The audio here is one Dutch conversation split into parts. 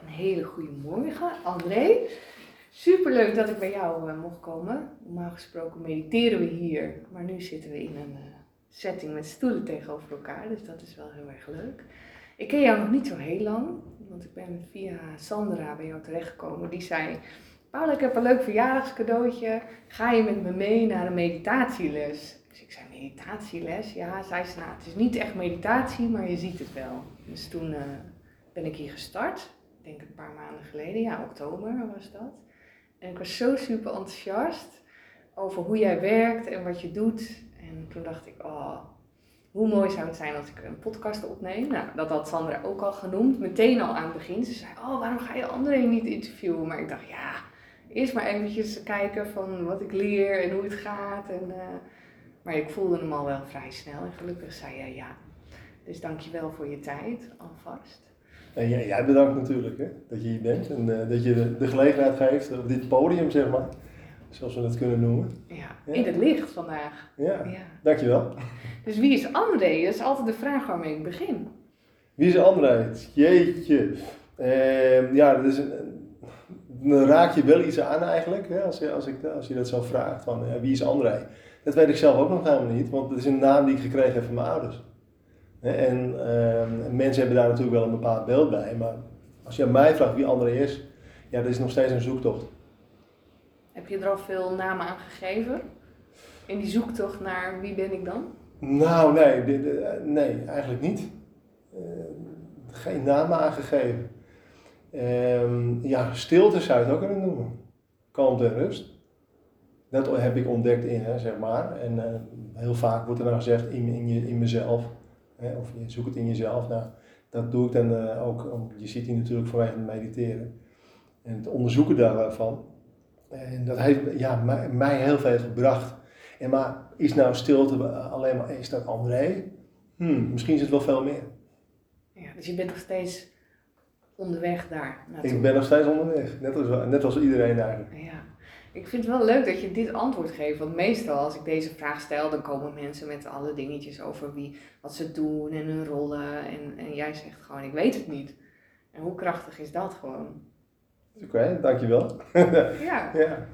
Een hele goede morgen, André. Superleuk dat ik bij jou uh, mocht komen. Normaal gesproken mediteren we hier, maar nu zitten we in een uh, setting met stoelen tegenover elkaar, dus dat is wel heel erg leuk. Ik ken jou nog niet zo heel lang, want ik ben via Sandra bij jou terechtgekomen. Die zei, Paula, ik heb een leuk verjaardagscadeautje. Ga je met me mee naar een meditatieles? Dus ik zei, meditatieles? Ja, zei ze, nou, het is niet echt meditatie, maar je ziet het wel. Dus toen uh, ben ik hier gestart. Denk een paar maanden geleden, ja, oktober was dat. En ik was zo super enthousiast over hoe jij werkt en wat je doet. En toen dacht ik, oh, hoe mooi zou het zijn als ik een podcast opneem. Nou, dat had Sandra ook al genoemd, meteen al aan het begin. Ze zei, oh, waarom ga je anderen niet interviewen? Maar ik dacht, ja, eerst maar eventjes kijken van wat ik leer en hoe het gaat. En, uh, maar ik voelde hem al wel vrij snel en gelukkig zei jij ja. Dus dankjewel voor je tijd alvast. En jij, jij bedankt natuurlijk hè, dat je hier bent en uh, dat je de, de, gelegenheid geeft op dit podium, zeg maar. Zoals we het kunnen noemen. Ja, in het licht vandaag. Ja, ja, dankjewel. Dus wie is André? Dat is altijd de vraag waarmee ik begin. Wie is André? Jeetje. Uh, ja, dat is een, dan raak je wel iets aan eigenlijk, hè, als, je, als, ik, als je dat zo vraagt, van ja, wie is André? Dat weet ik zelf ook nog helemaal niet, want het is een naam die ik gekregen heb van mijn ouders. En uh, mensen hebben daar natuurlijk wel een bepaald beeld bij, maar als je aan mij vraagt wie André is, ja, dat is nog steeds een zoektocht. Heb je er al veel namen aan gegeven? In die zoektocht naar wie ben ik dan? Nou, nee, de, de, nee eigenlijk niet. Uh, geen namen aangegeven. Um, ja, stilte zou je het ook kunnen noemen. Kalmte en rust. Dat heb ik ontdekt in, hè, zeg maar. En uh, heel vaak wordt er dan gezegd in, in, je, in mezelf. Hè, of je zoekt het in jezelf. Nou, dat doe ik dan uh, ook. Je zit hier natuurlijk vanwege het mediteren. En het onderzoeken daarvan. En dat heeft ja, mij, mij heel veel gebracht. En maar is nou stilte alleen maar, is dat André? Hmm, misschien is het wel veel meer. Ja, dus je bent nog steeds onderweg daar naartoe. Ik ben nog steeds onderweg, net als, net als iedereen eigenlijk. Ja. Ik vind het wel leuk dat je dit antwoord geeft, want meestal als ik deze vraag stel, dan komen mensen met alle dingetjes over wie, wat ze doen en hun rollen. En, en jij zegt gewoon, ik weet het niet. En hoe krachtig is dat gewoon? Oké, okay, dankjewel. ja. ja.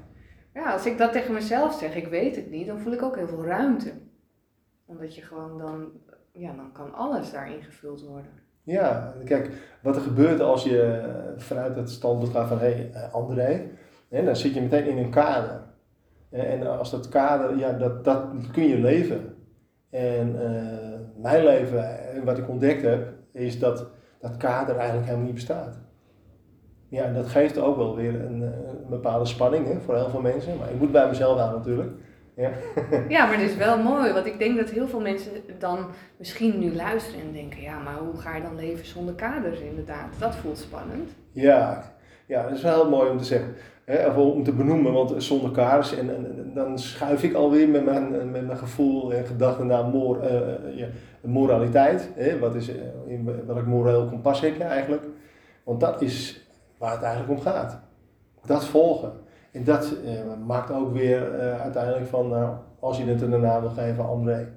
Ja, als ik dat tegen mezelf zeg, ik weet het niet, dan voel ik ook heel veel ruimte. Omdat je gewoon dan, ja, dan kan alles daarin gevuld worden. Ja, kijk, wat er gebeurt als je vanuit het standpunt gaat van hé, hey, André, hè, dan zit je meteen in een kader. En als dat kader, ja, dat, dat kun je leven. En uh, mijn leven, wat ik ontdekt heb, is dat dat kader eigenlijk helemaal niet bestaat. Ja, en dat geeft ook wel weer een, een bepaalde spanning hè, voor heel veel mensen. Maar ik moet bij mezelf aan natuurlijk. Ja. ja, maar het is wel mooi, want ik denk dat heel veel mensen dan misschien nu luisteren en denken, ja, maar hoe ga je dan leven zonder kaders inderdaad? Dat voelt spannend. Ja, ja dat is wel heel mooi om te zeggen, hè, of om te benoemen, want zonder kaders, en, en, dan schuif ik alweer met mijn, met mijn gevoel en gedachten naar mor, uh, ja, moraliteit. Hè, wat is, in welk moreel kompas heb je eigenlijk? Want dat is waar het eigenlijk om gaat. Dat volgen. En dat eh, maakt ook weer uh, uiteindelijk van, nou, als je het een naam wil geven, André.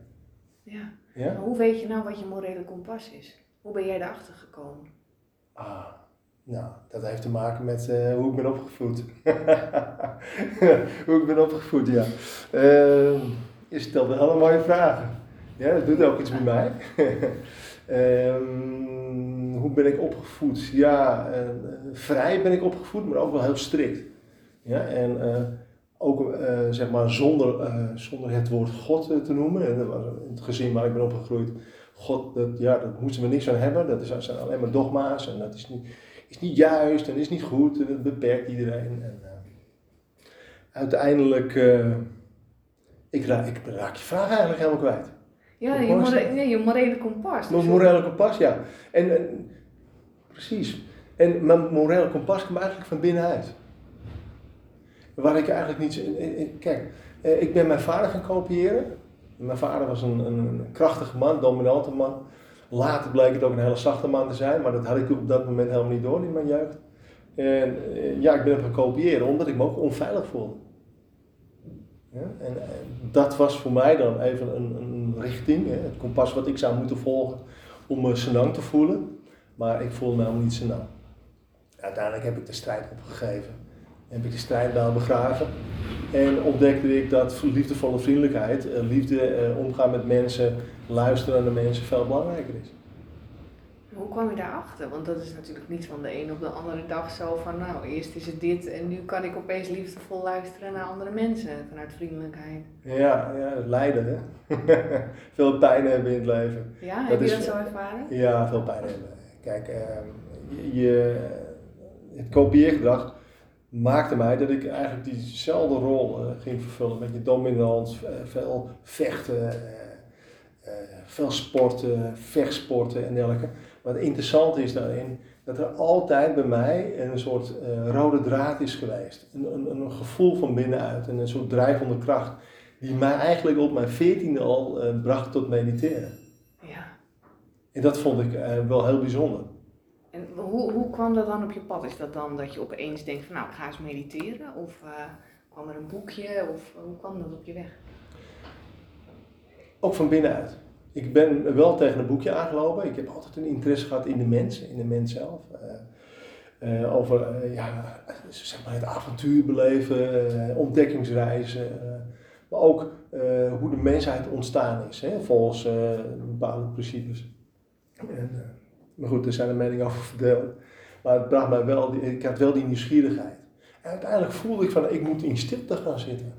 Ja. ja? Maar hoe weet je nou wat je morele kompas is? Hoe ben jij erachter gekomen? Ah, nou, dat heeft te maken met uh, hoe ik ben opgevoed. hoe ik ben opgevoed, ja. Uh, je stelt wel hele mooie vragen. Ja, dat doet ook iets met mij. um, hoe ben ik opgevoed? Ja, vrij ben ik opgevoed, maar ook wel heel strikt. Ja, en uh, ook zeg maar zonder, zonder het woord God te noemen. En dat was in het gezin waar ik ben opgegroeid. God, dat, ja, dat moeten we niks aan hebben. Dat zijn alleen maar dogma's. En dat is niet, is niet juist en is niet goed. En dat beperkt iedereen. En, uiteindelijk, ik, raak, ik raak je vraag eigenlijk helemaal kwijt. Ja, je, more, nee, je morele kompas. Mijn morele kompas, ja. En, en, precies. En mijn morele kompas komt eigenlijk van binnenuit. Waar ik eigenlijk niet. Kijk, eh, ik ben mijn vader gaan kopiëren. Mijn vader was een, een krachtige man, dominante man. Later bleek het ook een hele zachte man te zijn, maar dat had ik op dat moment helemaal niet door in mijn jeugd. En eh, ja, ik ben hem gaan kopiëren omdat ik me ook onveilig voelde. Ja, en, en, dat was voor mij dan even een, een richting, hè, het kompas wat ik zou moeten volgen om me senang te voelen. Maar ik voelde me helemaal niet senang. uiteindelijk heb ik de strijd opgegeven. Heb ik de strijdbijl begraven. En ontdekte ik dat liefdevolle vriendelijkheid, liefde, eh, omgaan met mensen, luisteren naar mensen veel belangrijker is. Hoe kwam je daarachter? Want dat is natuurlijk niet van de een op de andere dag zo van, nou, eerst is het dit en nu kan ik opeens liefdevol luisteren naar andere mensen vanuit vriendelijkheid. Ja, ja lijden hè. veel pijn hebben in het leven. Ja, heb je dat zo ervaren? Ja, veel pijn hebben. Kijk, ehm, je, het kopieergedrag maakte mij dat ik eigenlijk diezelfde rol uh, ging vervullen. Met je dominant, uh, veel vechten, uh, veel sporten, vechtsporten en dergelijke. Maar het interessante is daarin dat er altijd bij mij een soort rode draad is geweest. Een, een, een, gevoel van binnenuit en een soort drijvende kracht. Die mij eigenlijk op mijn veertiende al bracht tot mediteren. Ja. En dat vond ik wel heel bijzonder. Hoe, hoe kwam dat dan op je pad? Is dat dan dat je opeens denkt van nou, ik ga eens mediteren? Of uh, kwam er een boekje? Of hoe kwam dat op je weg? Ook van binnenuit. Ik ben wel tegen een boekje aangelopen. Ik heb altijd een interesse gehad in de mensen, in de mens zelf. Uh, over ja, zeg maar het avontuur beleven, ontdekkingsreizen. maar ook hoe de mensheid ontstaan is, hè, volgens bepaalde principes. En, maar goed, er zijn er meningen over verdeeld. Maar het bracht mij wel, ik had wel die nieuwsgierigheid. En uiteindelijk voelde ik van, ik moet in stilte gaan zitten.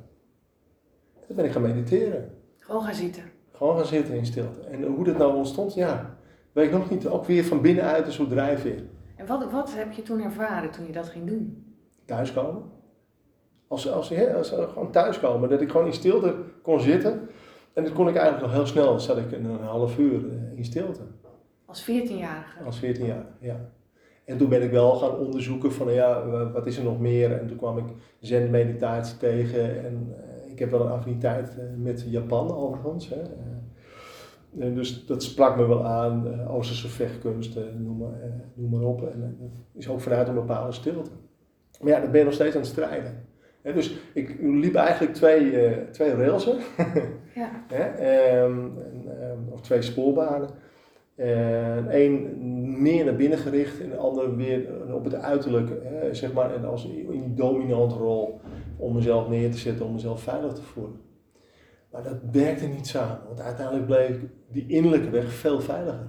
Toen ben ik gaan mediteren. Gewoon gaan zitten. Gewoon gaan zitten in stilte. En hoe dat nou ontstond, ja, weet ik nog niet. Ook weer van binnenuit een soort drijfveer. En wat, wat heb je toen ervaren toen je dat ging doen? Thuiskomen. Als, als, als, als gewoon thuiskomen. Dat ik gewoon in stilte kon zitten. En dat kon ik eigenlijk al heel snel. Dan zat ik een, een half uur in stilte. Als 14-jarige? Als 14-jarige, ja. En toen ben ik wel gaan onderzoeken van ja, wat is er nog meer? En toen kwam ik zen-meditatie tegen. En uh, ik heb wel een affiniteit uh, met Japan overigens. Hè. Uh, dus dat sprak me wel aan. Oosterse vechtkunst, noem, maar, noem maar op. En dat is ook vanuit een bepaalde stilte. Maar ja, dan ben je nog steeds aan het strijden. dus ik liep eigenlijk twee, twee railsen. ja. um, of twee spoorbanen. En één meer naar binnen gericht en de andere weer op het uiterlijke, hè, zeg maar, en als in die dominante rol om mezelf neer te zetten, om mezelf veilig te voelen. Maar dat werkte niet samen, want uiteindelijk bleek die innerlijke weg veel veiliger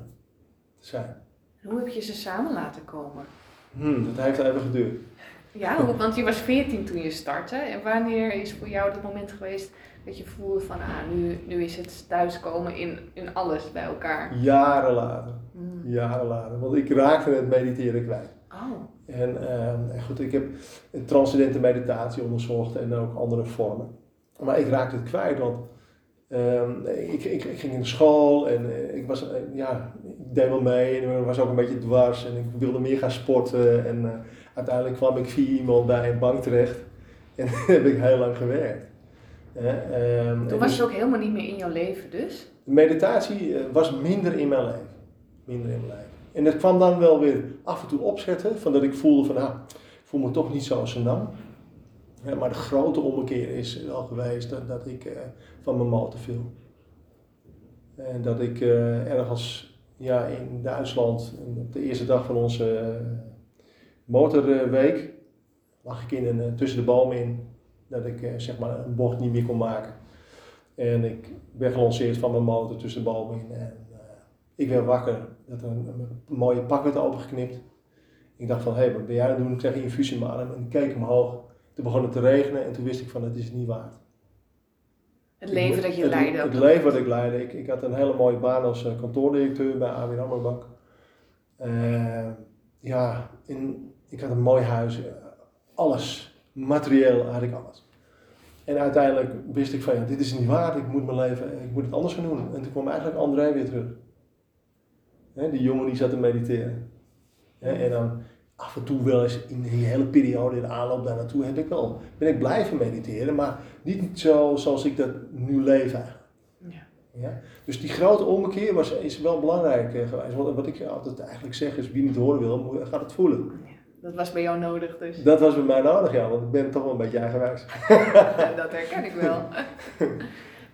te zijn. Hoe heb je ze samen laten komen? Hmm, dat heeft even geduurd. Ja, want je was 14 toen je startte. En wanneer is voor jou het moment geweest dat je voelde van, ah, nu, nu is het thuiskomen in, in alles bij elkaar? Jaren later. Mm. Jaren later. Want ik raakte het mediteren kwijt. Oh. En, uh, goed, ik heb transcendente meditatie onderzocht en ook andere vormen. Maar ik raakte het kwijt, want um, ik, ik, ik, ging in de school en eh, ik was, uh, ja, ik deed wel mee en ik was ook een beetje dwars en ik wilde meer gaan sporten. En uh, uiteindelijk kwam ik via iemand bij een bank terecht en heb ik heel lang gewerkt. Um, Toen was dus, het ook helemaal niet meer in jouw leven dus? Meditatie was minder in mijn leven. Minder in mijn leven. En dat kwam dan wel weer af en toe opzetten, van dat ik voelde van, ah, ik voel me toch niet zoals ze nam. Ja, maar de grote ommekeer is wel geweest dat, dat ik uh, van mijn motor viel. En dat ik uh, ergens ja, in Duitsland, op de eerste dag van onze uh, motorweek, lag ik in een, tussen de bomen in, dat ik zeg maar een bocht niet meer kon maken. En ik werd gelanceerd van mijn motor tussen de bomen in. En ik werd wakker, dat er een, een mooie pak werd opengeknipt. Ik dacht van, hé, hey, wat ben jij aan het doen? Ik kreeg een infusie in mijn en ik keek omhoog. Toen begon het te regenen en toen wist ik van, het is het niet waard. Het leven dat je leidde. Het, het leven wat ik leidde. Ik, ik had een hele mooie baan als uh, kantoordirecteur bij ABN AMRO Bank. Uh, ja, in, ik had een mooi huis. Alles. Materieel had ik alles. En uiteindelijk wist ik van, ja, dit is niet waard. Ik moet mijn leven, ik moet het anders gaan doen. En toen kwam eigenlijk André weer terug. die jongen die zat te mediteren. en dan af en toe wel eens in die hele periode in de aanloop daar naartoe heb ik wel, ben ik blijven mediteren, maar niet zo zoals ik dat nu leef eigenlijk. Ja. Ja? Dus die grote ommekeer was, is wel belangrijk eh, geweest. Wat, wat ik altijd eigenlijk zeg is, wie niet horen wil, gaat het voelen. Dat was bij jou nodig dus. Dat was bij mij nodig, ja, want ik ben toch wel een beetje eigenwijs. dat herken ik wel.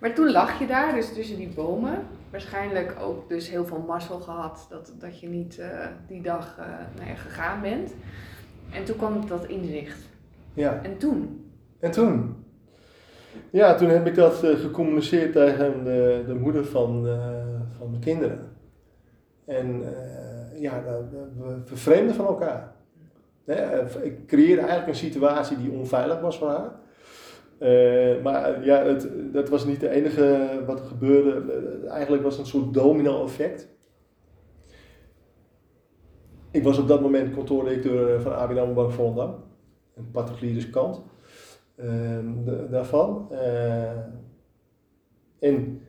Maar toen lag je daar, dus tussen die bomen. Waarschijnlijk ook dus heel veel mazzel gehad dat, dat je niet uh, die dag uh, nou ja, gegaan bent. En toen kwam dat inzicht. Ja. En toen? En toen? Ja, toen heb ik dat eh, gecommuniceerd tegen de, de moeder van, eh, van mijn kinderen. En eh, ja, we, we vervreemden van elkaar. Eh, ik creëerde eigenlijk een situatie die onveilig was voor haar. Eh, maar ja, het, dat was niet de enige wat er gebeurde. Eh, Eigenlijk was het een soort domino-effect. Ik was op dat moment kantoordirecteur van ABN AMRO Volendam. Een particuliere kant ehm, de- daarvan. Eh, en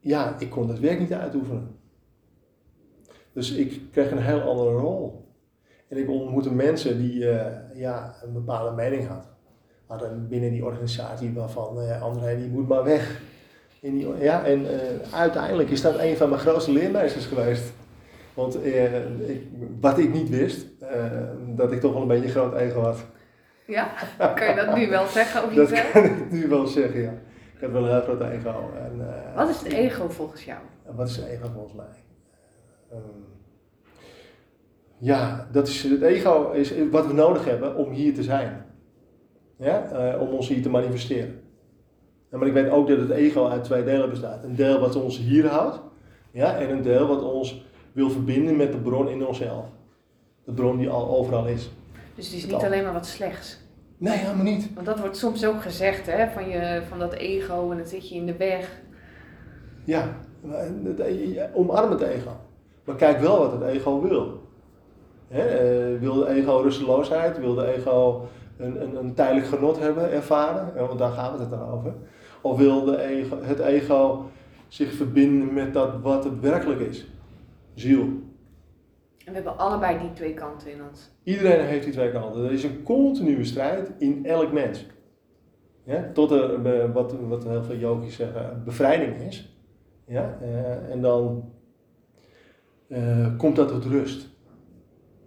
ja, ik kon dat werk niet uitoefenen. Dus ik kreeg een heel andere rol. En ik ontmoette mensen die eh, ja, een bepaalde mening hadden. Hadden binnen die organisatie waarvan eh André die moet maar weg. In die, ja, en eh, uiteindelijk is dat een van mijn grootste leermeesters geweest. Want ik, wat ik niet wist, dat ik toch wel een beetje een groot ego had. Ja, kan je dat nu wel zeggen of Dat niet? kan ik nu wel zeggen, ja. Ik heb wel een heel groot ego. En, Wat is het ego volgens jou? Wat is het ego volgens mij? Ehm, ja, dat is, het ego is wat we nodig hebben om hier te zijn. Ja? eh, om ons hier te manifesteren. Ja, maar ik weet ook dat het ego uit twee delen bestaat. Een deel wat ons hier houdt. Ja? En een deel wat ons wil verbinden met de bron in onszelf. De bron die al overal is. Dus het is niet alleen maar wat slechts. Nee, helemaal niet. Want dat wordt soms ook gezegd, hè, van, je, van dat ego en dan zit je in de weg. Ja, omarm het ego. Maar kijk wel wat het ego wil. Hè, eh, wil de ego rusteloosheid? Wil de ego een, een, een tijdelijk genot hebben, ervaren? Ja, want daar gaat het dan over. Of wil de ego, het ego zich verbinden met dat wat het werkelijk is? Ziel. En we hebben allebei die twee kanten in ons. Iedereen heeft die twee kanten. Er is een continue strijd in elk mens. Ja, tot er, eh, wat, wat heel veel yogis zeggen, bevrijding is. Ja, eh, en dan eh, komt dat tot rust.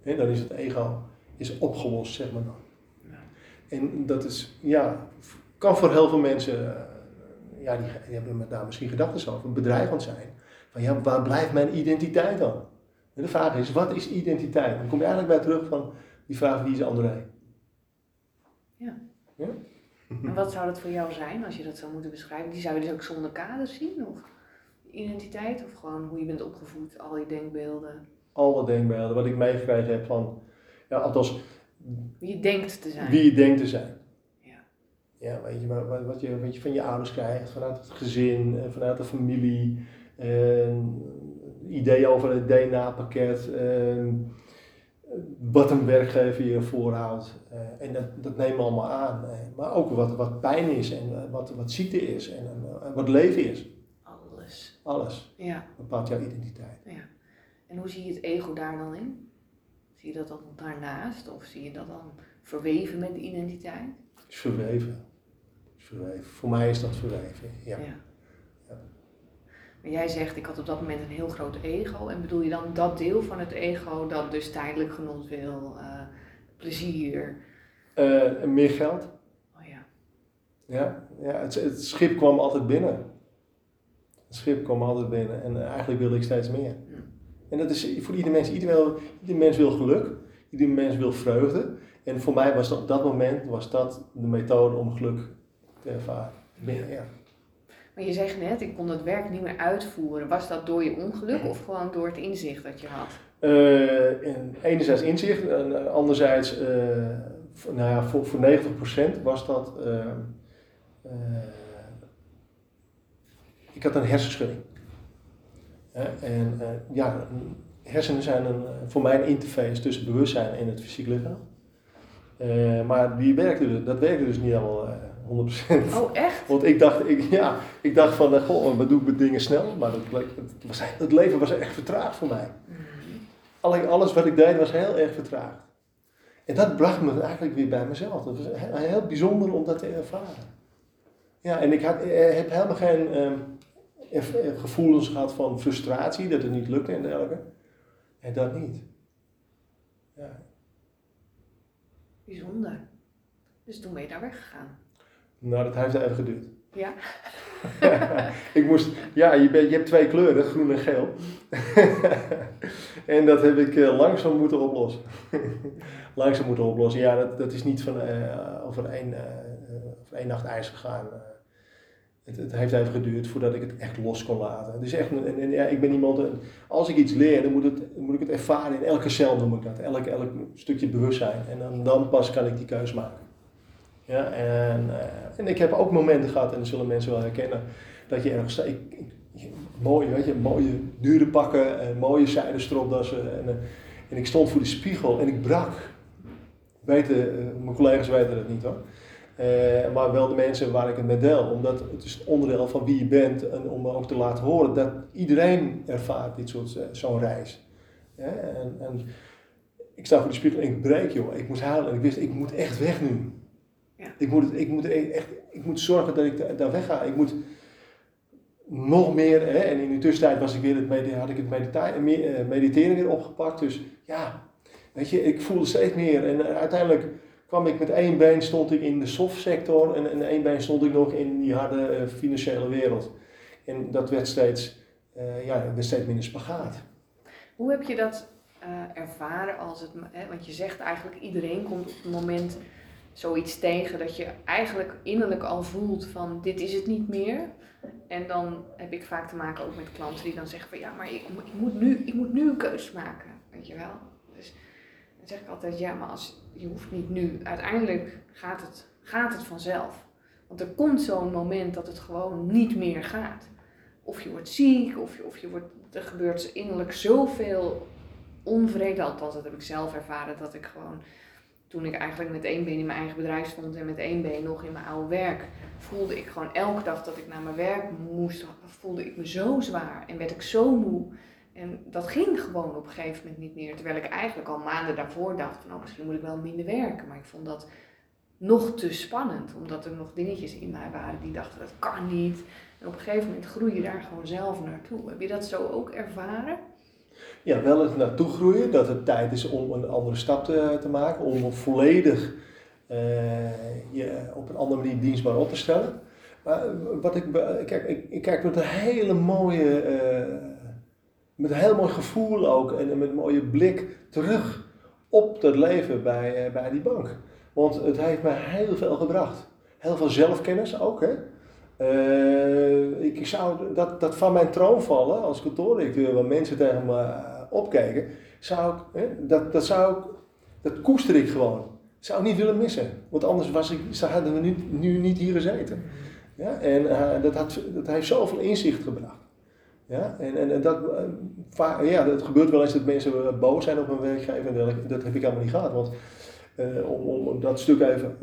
Hè, dan is het ego is opgelost, zeg maar dan. Ja. En dat is, ja, kan voor heel veel mensen, eh, ja, die, die hebben daar misschien gedachten over, bedreigend zijn. Van ja, waar blijft mijn identiteit dan? En de vraag is, wat is identiteit? Dan kom je eigenlijk bij terug van die vraag, wie is André? En wat zou dat voor jou zijn als je dat zou moeten beschrijven? Die zou je dus ook zonder kaders zien? Of identiteit? Of gewoon hoe je bent opgevoed, al je denkbeelden? Alle denkbeelden, wat ik meegekregen heb van, ja, althans, Wie je denkt te zijn. wie je denkt te zijn. Ja. Ja, weet je, wat, wat- je, wat je van je ouders krijgt, vanuit het gezin, eh, vanuit de familie, eh, ideeën over het DNA-pakket, eh, wat een werkgever je voorhoudt. eh, en dat, dat nemen we allemaal aan. maar ook wat, wat pijn is en wat, wat ziekte is en eh, wat leven is. Alles. Alles Ja, bepaalt jouw identiteit. ja. En hoe zie je het ego daar dan in? Zie je dat dan daarnaast? Of zie je dat dan verweven met de identiteit? is verweven. Is verweven. Voor mij is dat verweven, ja. Ja. Ja. Maar jij zegt, ik had op dat moment een heel groot ego. En bedoel je dan dat deel van het ego dat dus tijdelijk genot wil, eh, plezier? En meer geld. Oh ja. Ja, ja het, het schip kwam altijd binnen. Het schip kwam altijd binnen en eigenlijk wilde ik steeds meer. Ja. En dat is voor ieder mens, ieder, mens wil geluk, ieder mens wil vreugde. En voor mij was dat, op dat moment was dat de methode om geluk te ervaren. Ja. Maar je zegt net, ik kon het werk niet meer uitvoeren. Was dat door je ongeluk of gewoon door het inzicht dat je had? Eh, en enerzijds inzicht en eh, anderzijds, eh, nou ja, voor, voor 90% was dat, ik had een hersenschudding. En eh, ja, hersenen zijn een, voor mij een interface tussen bewustzijn en het fysiek lichaam. Eh, maar die werkte, dus- dat werkte dus niet allemaal eh 100%. Oh, echt? Want ik dacht, ik, ja, ik dacht van, eh, goh, wat doe ik met dingen snel? Maar het, bleek- het, was, het leven was echt vertraagd voor mij. Alle- Alles wat ik deed was heel erg vertraagd. En dat bracht me eigenlijk weer bij mezelf. Het was heel, heel bijzonder om dat te ervaren. Ja, en ik had, eh, heb helemaal geen ehm, eh, gevoelens gehad van frustratie, dat het niet lukte en dergelijke. En dat niet. Ja. Bijzonder. Dus toen ben je daar weggegaan. Nou, dat heeft even geduurd. Ja? ik moest, ja, je, bent, je hebt twee kleuren, groen en geel. En dat heb ik uh, langzaam moeten oplossen. langzaam moeten oplossen. Ja, dat, dat is niet van uh, over, één, uh, over één nacht ijs gegaan. Het, heeft even geduurd voordat ik het echt los kon laten. Het is echt, en, en, ja, ik ben iemand, als ik iets leer, dan moet, het, moet ik het ervaren in elke cel noem ik dat. Elk, elk stukje bewustzijn. En dan, dan pas kan ik die keus maken. Ja, en, en ik heb ook momenten gehad, en dat zullen mensen wel herkennen, dat je ergens, ik, mooie, weet je, mooie dure pakken, en mooie zijden stropdassen. En, en ik stond voor de spiegel en ik brak. Eh, mijn collega's weten dat niet hoor. Uh, maar wel de mensen waar ik het mee deel. Omdat het is onderdeel van wie je bent. En om ook te laten horen dat iedereen ervaart dit soort, uh, zo'n reis. Ja, en, en, ik sta voor de spiegel en ik breek joh. Ik moest huilen en ik wist ik moet echt weg nu. Ja. Ik, moet, ik, moet echt, ik moet zorgen dat ik daar weg ga. Ik moet nog meer, hè, en in de tussentijd was ik weer het had ik het mediteren weer opgepakt. Dus ja, weet je, ik voelde steeds meer. En uiteindelijk kwam ik met één been stond ik in de softsector en, en één been stond ik nog in die harde uh, financiële wereld. En dat werd steeds, uh, ja, werd steeds minder spagaat. Hoe heb je dat uh, ervaren als het, hè, want je zegt eigenlijk iedereen komt op het moment zoiets tegen dat je eigenlijk innerlijk al voelt van dit is het niet meer. En dan heb ik vaak te maken ook met klanten die dan zeggen van ja, maar ik, ik moet, nu, ik moet nu een keuze maken, weet je wel. Dus dan zeg ik altijd ja, maar als, je hoeft niet nu. Uiteindelijk gaat het, gaat het vanzelf. Want er komt zo'n moment dat het gewoon niet meer gaat. Of je wordt ziek, of je, of je wordt, er gebeurt innerlijk zoveel onvrede. Althans, dat heb ik zelf ervaren, dat ik gewoon toen ik eigenlijk met één been in mijn eigen bedrijf stond en met één been nog in mijn oude werk, voelde ik gewoon elke dag dat ik naar mijn werk moest, voelde ik me zo zwaar en werd ik zo moe. En dat ging gewoon op een gegeven moment niet meer. Terwijl ik eigenlijk al maanden daarvoor dacht van, oh, misschien moet ik wel minder werken. Maar ik vond dat nog te spannend, omdat er nog dingetjes in mij waren die dachten, dat kan niet. En op een gegeven moment groei je daar gewoon zelf naartoe. Heb je dat zo ook ervaren? Ja, wel het naartoe groeien, dat het tijd is om een andere stap te, te maken, om volledig uh, je op een andere manier dienstbaar op te stellen. Maar wat ik, kijk, ik, kijk met een hele mooie, uh, met een heel mooi gevoel ook en met een mooie blik terug op het leven bij, uh, bij die bank. Want het heeft mij heel veel gebracht. Heel veel zelfkennis ook. Hè? Uh, ik zou dat, dat van mijn troon vallen als kantoordirecteur, waar mensen tegen me opkijken, zou ik, hè, dat, dat zou ik, dat koester ik gewoon. Zou ik niet willen missen. Want anders was ik, hadden we nu, nu niet hier gezeten. Ja? En dat, had, dat heeft zoveel inzicht gebracht. Ja? En, en, en dat, uh, ja, het gebeurt wel eens dat mensen boos zijn op een werkgever. Dat heb ik helemaal niet gehad. Want uh, om, om dat stuk even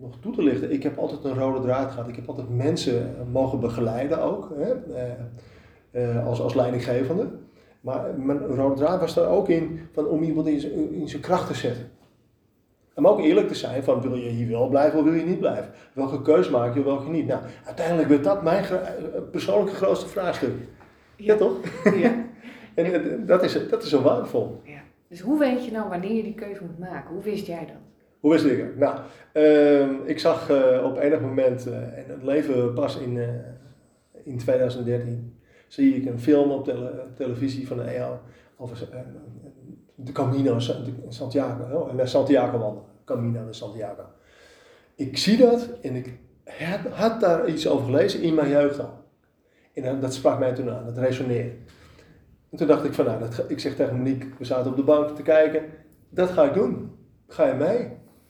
nog toe te lichten. Ik heb altijd een rode draad gehad. Ik heb altijd mensen mogen begeleiden ook. Hè? als, als leidinggevende. Maar mijn rode draad was er ook in van om iemand in, zijn kracht te zetten. En ook eerlijk te zijn van wil je hier wel blijven of wil je niet blijven? Welke keus maak je, welke niet? Nou, uiteindelijk werd dat mijn eh, persoonlijke grootste vraagstuk. Ja, toch? Ja. en eh, dat is, dat is zo waardevol. Ja. Dus hoe weet je nou wanneer je die keuze moet maken? Hoe wist jij dat? Hoe wist ik het? Nou, uh, ik zag uh, op enig moment, uh, en het leven pas in, in 2013, zie ik een film op tele, televisie van de EO over de Camino de Santiago, en Santiago wandelen. Camino de Santiago. Ik zie dat en ik had daar iets over gelezen in mijn jeugd al. En dat sprak mij toen aan, dat resoneerde. En toen dacht ik van nou, dat, ik zeg tegen Monique, we zaten op de bank te kijken, dat ga ik doen. Ga je mee?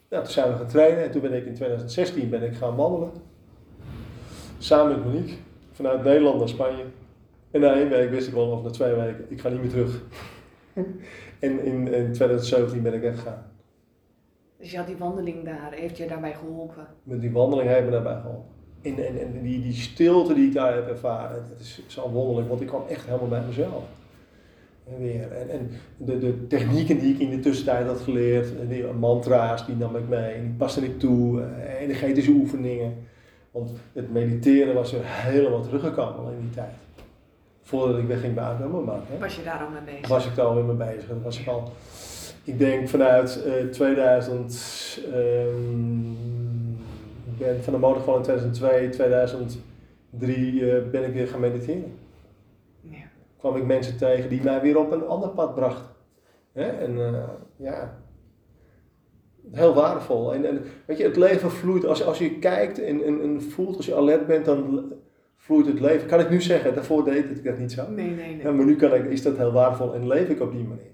Nou, toen zijn we gaan trainen en toen ben ik in 2016 ben ik gaan wandelen. Samen met Monique, vanuit Nederland naar Spanje. En na één week wist ik wel, of na twee weken, ik ga niet meer terug. en in, in 2017 ben ik weggegaan. Dus je had die wandeling daar, heeft je daarbij geholpen? Met die wandeling heeft me daarbij geholpen. En, en, en die, die stilte die ik daar heb ervaren, dat is zo wonderlijk, want ik kwam echt helemaal bij mezelf. En, weer. en, en de, de technieken die ik in de tussentijd had geleerd, die mantra's, die nam ik mee, en die paste ik toe, eh, energetische oefeningen. Want het mediteren was er helemaal teruggekomen in die tijd voordat ik wegging bij ABN Was je daar al mee bezig? Was ik daar al mee bezig. Dat was ik al, ik denk vanuit uh, 2000, um, ik ben van de motor in 2002, 2003 uh, ben ik weer gaan mediteren. Ja. kwam ik mensen tegen die mij weer op een ander pad brachten. Hè? En uh, ja, heel waardevol. En, en, weet je, het leven vloeit. Als, als je kijkt en, en, en voelt, als je alert bent, dan vloeit het leven. Kan ik nu zeggen, daarvoor deed ik dat niet zo. Nee, nee, nee. Ja, maar nu kan ik, is dat heel waardevol en leef ik op die manier.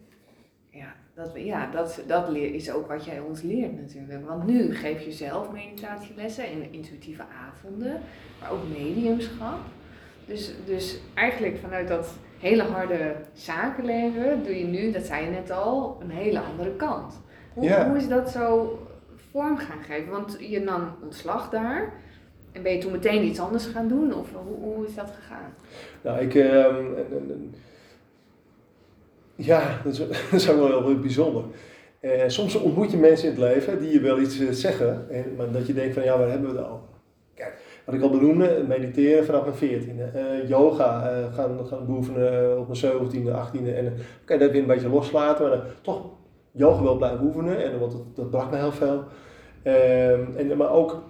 Ja, dat, ja, dat, dat is ook wat jij ons leert natuurlijk. Want nu geef je zelf meditatielessen en intuïtieve avonden, maar ook mediumschap. Dus, dus eigenlijk vanuit dat hele harde zakenleven doe je nu, dat zei je net al, een hele andere kant. Hoe, hoe is dat zo vorm gaan geven? Want je nam ontslag daar. En ben je toen meteen iets anders gaan doen? Of hoe, hoe is dat gegaan? Nou, ik... Uh, ja, dat is, dat is ook wel heel bijzonder. Uh, soms ontmoet je mensen in het leven die je wel iets uh, zeggen, en, maar dat je denkt van ja, waar hebben we het over? Kijk, wat ik al benoemde, mediteren vanaf mijn veertiende, uh, yoga, gaan, gaan beoefenen op mijn zeventiende, achttiende en oké, dat weer een beetje loslaten, maar toch yoga wel blijven oefenen, en, want dat, dat me heel veel. Ehm, en, maar ook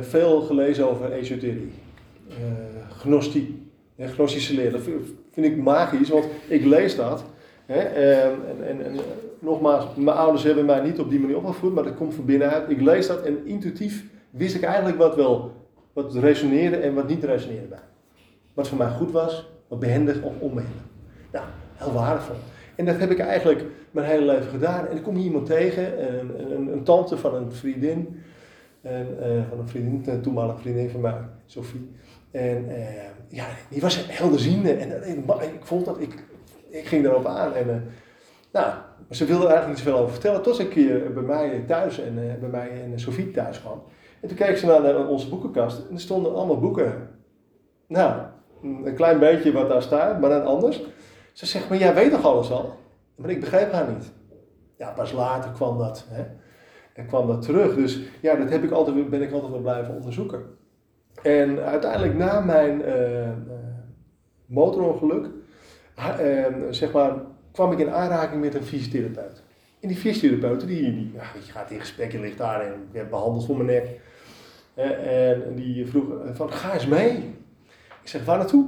veel gelezen over esoterie, gnostiek, gnostische leer. Dat vind ik magisch, want ik lees dat Ehm, en, en, nogmaals, mijn ouders hebben mij niet op die manier opgevoed, maar dat komt van binnenuit. Ik lees dat en intuïtief wist ik eigenlijk wat wel wat resoneerde en wat niet resoneerde bij. Wat voor mij goed was, wat behendig of onbehendig. Nou, heel waardevol. En dat heb ik eigenlijk mijn hele leven gedaan. En ik kom hier iemand tegen, een, een, tante van een vriendin, en, uh, van een vriendin, een toenmalige vriendin van mij, Sophie. En uh, ja, die was helderziende en, en ik vond dat ik ik ging erop aan. En, uh, nou, ze wilde er eigenlijk niet zoveel over vertellen. Tot ze een keer bij mij thuis en uh, bij mij en Sofie thuis kwam. En toen keek ze naar onze boekenkast en er stonden allemaal boeken. Nou, een klein beetje wat daar staat, maar dan anders. Ze zegt, maar jij weet toch alles al? Maar ik begreep haar niet. Ja, pas later kwam dat. Hè? En kwam dat terug. Dus ja, dat heb ik altijd, ben ik altijd wel blijven onderzoeken. En uiteindelijk na mijn uh, motorongeluk Ehm, zeg maar, kwam ik in aanraking met een fysiotherapeut. En die fysiotherapeut, die, die je gaat in gesprek, je ligt daar en werd behandeld voor mijn nek. en die vroeg van, ga eens mee. Ik zeg, waar naartoe?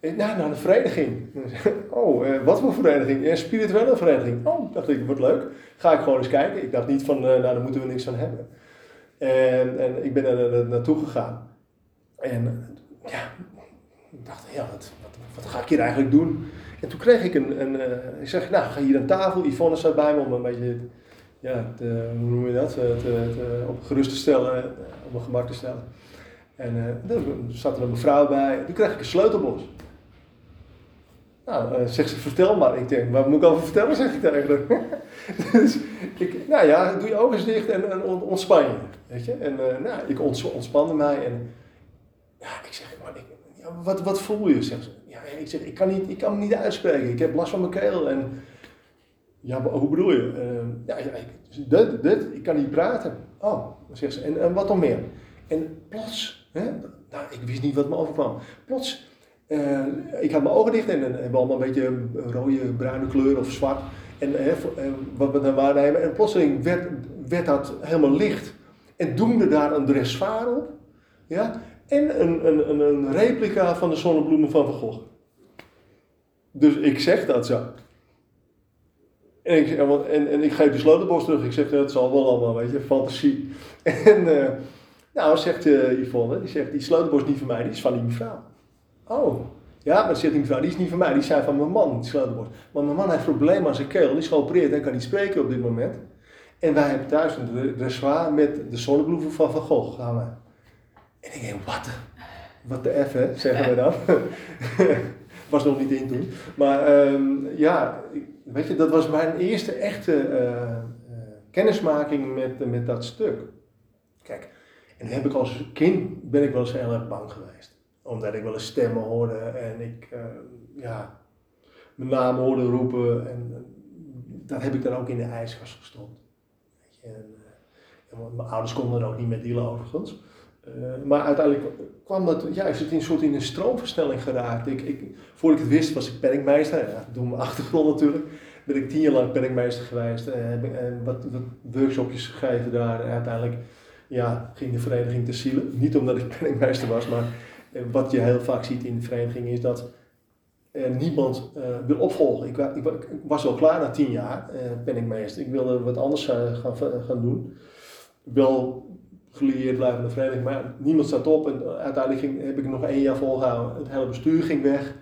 Nou, naar de vereniging. Oh, eh, wat voor vereniging? Een spirituele vereniging. Oh, dacht ik, wordt leuk. Ga ik gewoon eens kijken. Ik dacht niet van, nou, daar moeten we niks aan hebben. En, en ik ben er naartoe gegaan. En ja, ik dacht, ja, wat, wat, wat ga ik hier eigenlijk doen? En toen kreeg ik een, een uh, ik zeg, nou ga hier aan tafel, Yvonne staat bij me om een beetje, ja, te, hoe noem je dat, te, te, op gerust te stellen, eh, op mijn gemak te stellen. En uh, er zat er een mevrouw bij, toen kreeg ik een sleutelbos. Nou, uh, zegt ze, vertel maar. Ik denk, wat moet ik over vertellen, zeg ik tegen dus ik, nou ja, doe je ogen dicht en, ontspan je, weet je. En nou, ik ontspande mij en ja, ik zeg, maar ik, ja, wat, wat voel je, zegt ze ik zeg, ik kan, niet, ik kan me niet uitspreken. Ik heb last van mijn keel. En, ja, hoe bedoel je? Uh, ja, dit, dit, ik kan niet praten. Oh, ze. En, en wat dan meer? En plots, hè, nou, ik wist niet wat me overkwam. Plots, uh, ik had mijn ogen dicht en, en hebben allemaal een beetje rode, bruine kleur of zwart. En uh, wat we dan waarnemen. En plotseling werd, werd dat helemaal licht. En doemde daar een dressoir op. Ja? En een, een, een replica van de zonnebloemen van Van Gogh. Dus ik zeg dat zo. En ik, en, en ik geef de sleutelbos terug. Ik zeg, dat zal wel allemaal, weet je, fantasie. En uh, nou, zegt uh, Yvonne, die zegt, die sleutelbos is niet van mij, die is van die mevrouw. Oh, ja, maar zegt die mevrouw, die is niet van mij, die zijn van mijn man, die sleutelbos. Maar mijn man heeft problemen aan zijn keel, die is geopereerd en kan niet spreken op dit moment. En wij hebben thuis een dressoir met de zonnebloemen van Van Gogh. Gaan we. En ik denk, wat? Wat de F, hè, zeggen we dan. was nog niet in toen. Maar um, ja, weet je, dat was mijn eerste echte uh, kennismaking met, met dat stuk. Kijk, en dan heb ik als kind, ben ik wel eens heel erg bang geweest. Omdat ik wel eens stemmen hoorde en ik, uh, ja, mijn naam hoorde roepen. En dat heb ik dan ook in de ijskast gestopt. Weet je, en, en mijn ouders konden er ook niet met dealen overigens. Uh, maar uiteindelijk kwam dat, ja, is het in een soort in een stroomversnelling geraakt. Ik, ik, voordat ik het wist was ik penningmeester, ja, door mijn achtergrond natuurlijk. Ben ik tien jaar lang penningmeester geweest, uh, heb uh, wat, wat workshopjes gegeven daar. En uiteindelijk ja, ging de vereniging te zielen. Niet omdat ik penningmeester was, maar wat je heel vaak ziet in de vereniging is dat En niemand wil opvolgen. Ik, ik, was al klaar na tien jaar, uh, ik wilde wat anders gaan, gaan doen. Wel gelieerd blijven de vereniging, maar niemand staat op. En uiteindelijk ging, heb ik nog één jaar volgehouden. Het hele bestuur ging weg.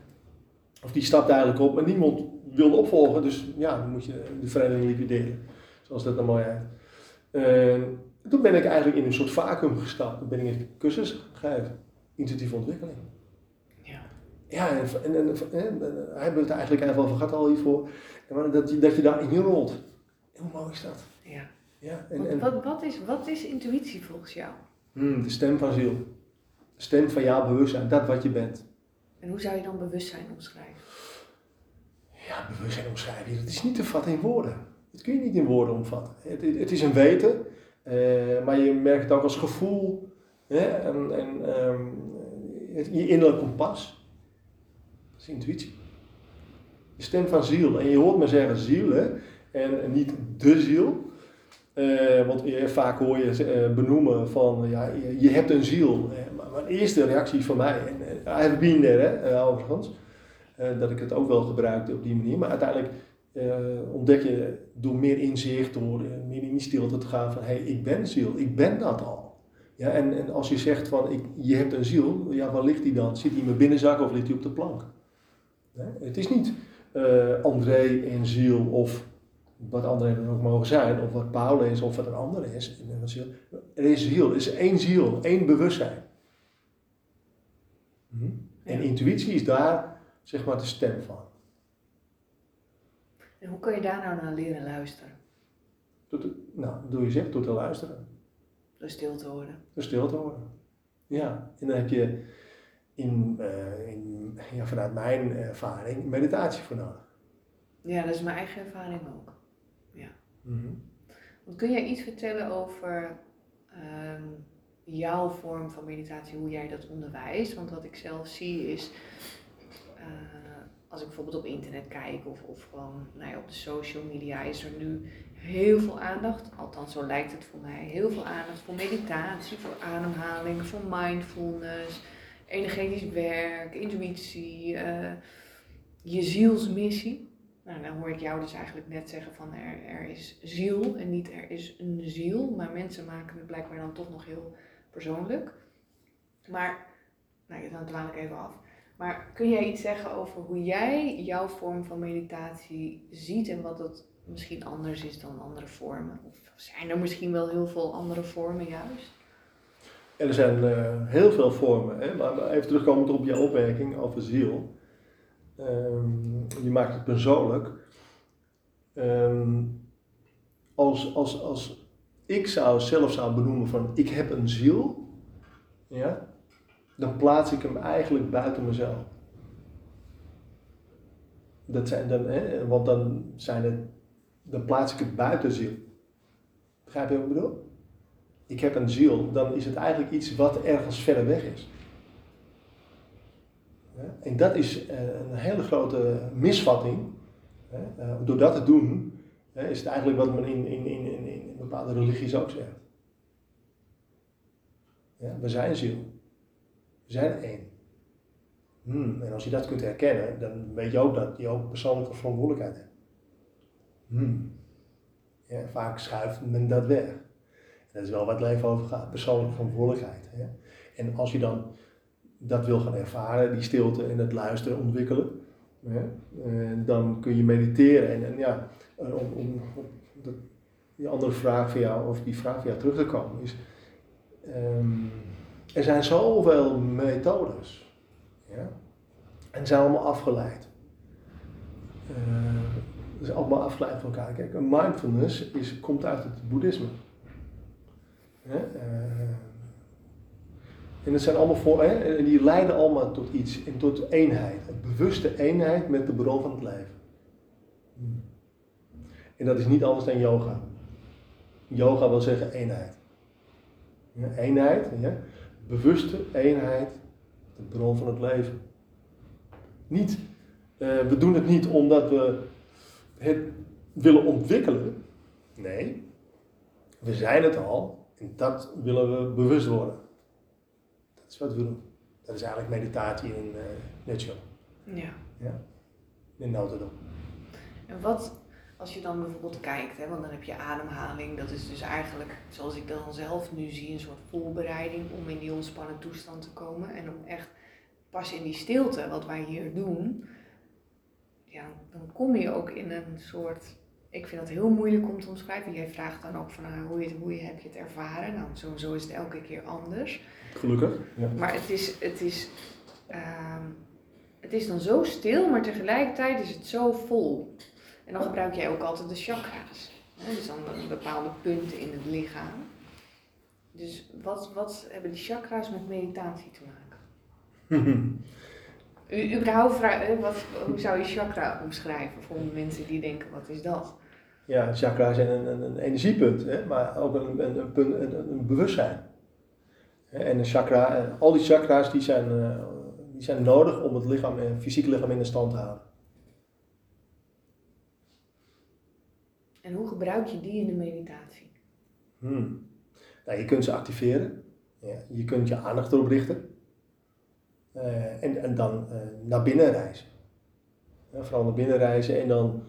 Of die stapte eigenlijk op, maar niemand wilde opvolgen. Dus ja, dan moet je de vereniging liquideren. Zoals dat dan mooi heet. toen ben ik eigenlijk in een soort vacuüm gestapt. Toen ben ik een cursus gegeven. Intuïtieve ontwikkeling. Ja, en, en, en, en hij heeft het eigenlijk even over gehad al hiervoor. Dat je, dat je daarin rolt. Hoe mooi is dat? Ja. Ja en, en, wat, wat, is, wat is intuïtie volgens jou? Hmm, de stem van ziel. De stem van jouw bewustzijn, dat wat je bent. En hoe zou je dan bewustzijn omschrijven? Ja, bewustzijn omschrijven, dat is niet te vatten in woorden. Dat kun je niet in woorden omvatten. Het, het, is een weten, uh, maar je merkt het ook als gevoel hè, en, en um, je innerlijk kompas is intuïtie. De stem van ziel. En je hoort me zeggen ziel, hè? En, niet de ziel. Uh, want vaak hoor je uh, benoemen van, ja, je, je hebt een ziel. Uh, maar mijn eerste reactie van mij, en I have been there, hè, overigens, dat ik het ook wel gebruikte op die manier. Maar uiteindelijk ontdek je door meer inzicht, door meer in die stilte te gaan van, hé, hey, ik ben ziel, ik ben dat al. Ja, en, en als je zegt van, ik, je hebt een ziel, ja, waar ligt die dan? Zit die in mijn binnenzak of ligt die op de plank? Het is niet uh, André en ziel of wat André dan ook mogen zijn, of wat Paul is of wat een ander is. Er is ziel, er is één ziel, één bewustzijn. Hm? En intuïtie is daar zeg maar de stem van. En hoe kun je daar nou naar leren luisteren? Nou, doe je zegt, door te luisteren. Door stil te horen. Door stil te horen. Ja, en dan heb je in, uh, in, ja, vanuit mijn ervaring meditatie voor nodig. Ja, dat is mijn eigen ervaring ook. Want kun jij iets vertellen over ehm, jouw vorm van meditatie, hoe jij dat onderwijst? Want wat ik zelf zie is, uh, als ik bijvoorbeeld op internet kijk of, of gewoon nou ja, op de social media, is er nu heel veel aandacht, althans zo lijkt het voor mij, heel veel aandacht voor meditatie, voor ademhaling, voor mindfulness energetisch werk, intuïtie, uh, je zielsmissie. Nou, dan hoor ik jou dus eigenlijk net zeggen van er, er is ziel en niet er is een ziel, maar mensen maken het blijkbaar dan toch nog heel persoonlijk. Maar, nou dan dwaal ik even af. Maar kun jij iets zeggen over hoe jij jouw vorm van meditatie ziet en wat het misschien anders is dan andere vormen? Of zijn er misschien wel heel veel andere vormen juist? er zijn uh, heel veel vormen. Hè? Maar even terugkomend op je opmerking over ziel. Um, je maakt het persoonlijk. Um, als, als, als ik zou zelf zou benoemen van ik heb een ziel, ja, dan plaats ik hem eigenlijk buiten mezelf. Dat zijn dan, hè, want dan, zijn het, dan plaats ik het buiten ziel. Begrijp je wat ik bedoel? ik heb een ziel, dan is het eigenlijk iets wat ergens verder weg is. En dat is eh, een hele grote misvatting. Eh, door dat te doen, is het eigenlijk wat men in, in, in, in bepaalde religies ook zegt. Ja, we zijn ziel. We zijn één. Hmm, en als je dat kunt herkennen, dan weet je ook dat je ook persoonlijke verantwoordelijkheid hebt. Hmm. Ja, vaak schuift men dat weg. Dat is wel wat het leven over gaat, persoonlijke verantwoordelijkheid. En als je dan dat wil gaan ervaren, die stilte en het luisteren ontwikkelen? Eh, dan kun je mediteren. En, en ja, om, om, om die andere vraag van jou, of die vraag van jou terug te komen, is: um, er zijn zoveel methodes. Ja? En ze zijn allemaal afgeleid. Uh, zijn allemaal afgeleid van elkaar. Kijk, mindfulness is, komt uit het boeddhisme. Eh, en dat zijn allemaal voor, hè? en die leiden allemaal tot iets, en tot eenheid. Een bewuste eenheid met de bron van het leven. En dat is niet anders dan yoga. Yoga wil zeggen eenheid. Ja, eenheid, ja? bewuste eenheid, de bron van het leven. Niet, uh, we doen het niet omdat we het willen ontwikkelen. Nee, we zijn het al en dat willen we bewust worden. Is wat we doen. Dat is eigenlijk meditatie in een uh, nutshell. Ja. Ja, in notendop. En wat, als je dan bijvoorbeeld kijkt, hè, want dan heb je ademhaling, dat is dus eigenlijk, zoals ik dan zelf nu zie, een soort voorbereiding om in die ontspannen toestand te komen. En om echt pas in die stilte, wat wij hier doen, ja, dan kom je ook in een soort ik vind dat heel moeilijk om te omschrijven. Jij vraagt dan ook van ah, hoe, je, hoe je, heb je het ervaren. Nou, sowieso is het elke keer anders. Gelukkig. Ja. Maar het is, het, is, uh, het is dan zo stil, maar tegelijkertijd is het zo vol. En dan gebruik jij ook altijd de chakra's. Hè? Dus dan bepaalde punten in het lichaam. Dus wat, wat hebben die chakra's met meditatie te maken? U, überhaupt, wat, hoe zou je chakra omschrijven voor mensen die denken, wat is dat? Ja, chakra zijn een, een, een energiepunt, hè, maar ook een, een, een, punt, een, een bewustzijn. En een chakra, al die chakra's die zijn, uh, die zijn nodig om het lichaam, het fysieke lichaam in de stand te houden. En hoe gebruik je die in de meditatie? Hmm. Nou, je kunt ze activeren. Ja, je kunt je aandacht erop richten. Uh, en, en dan uh, naar binnen reizen. Vooral naar binnen reizen en dan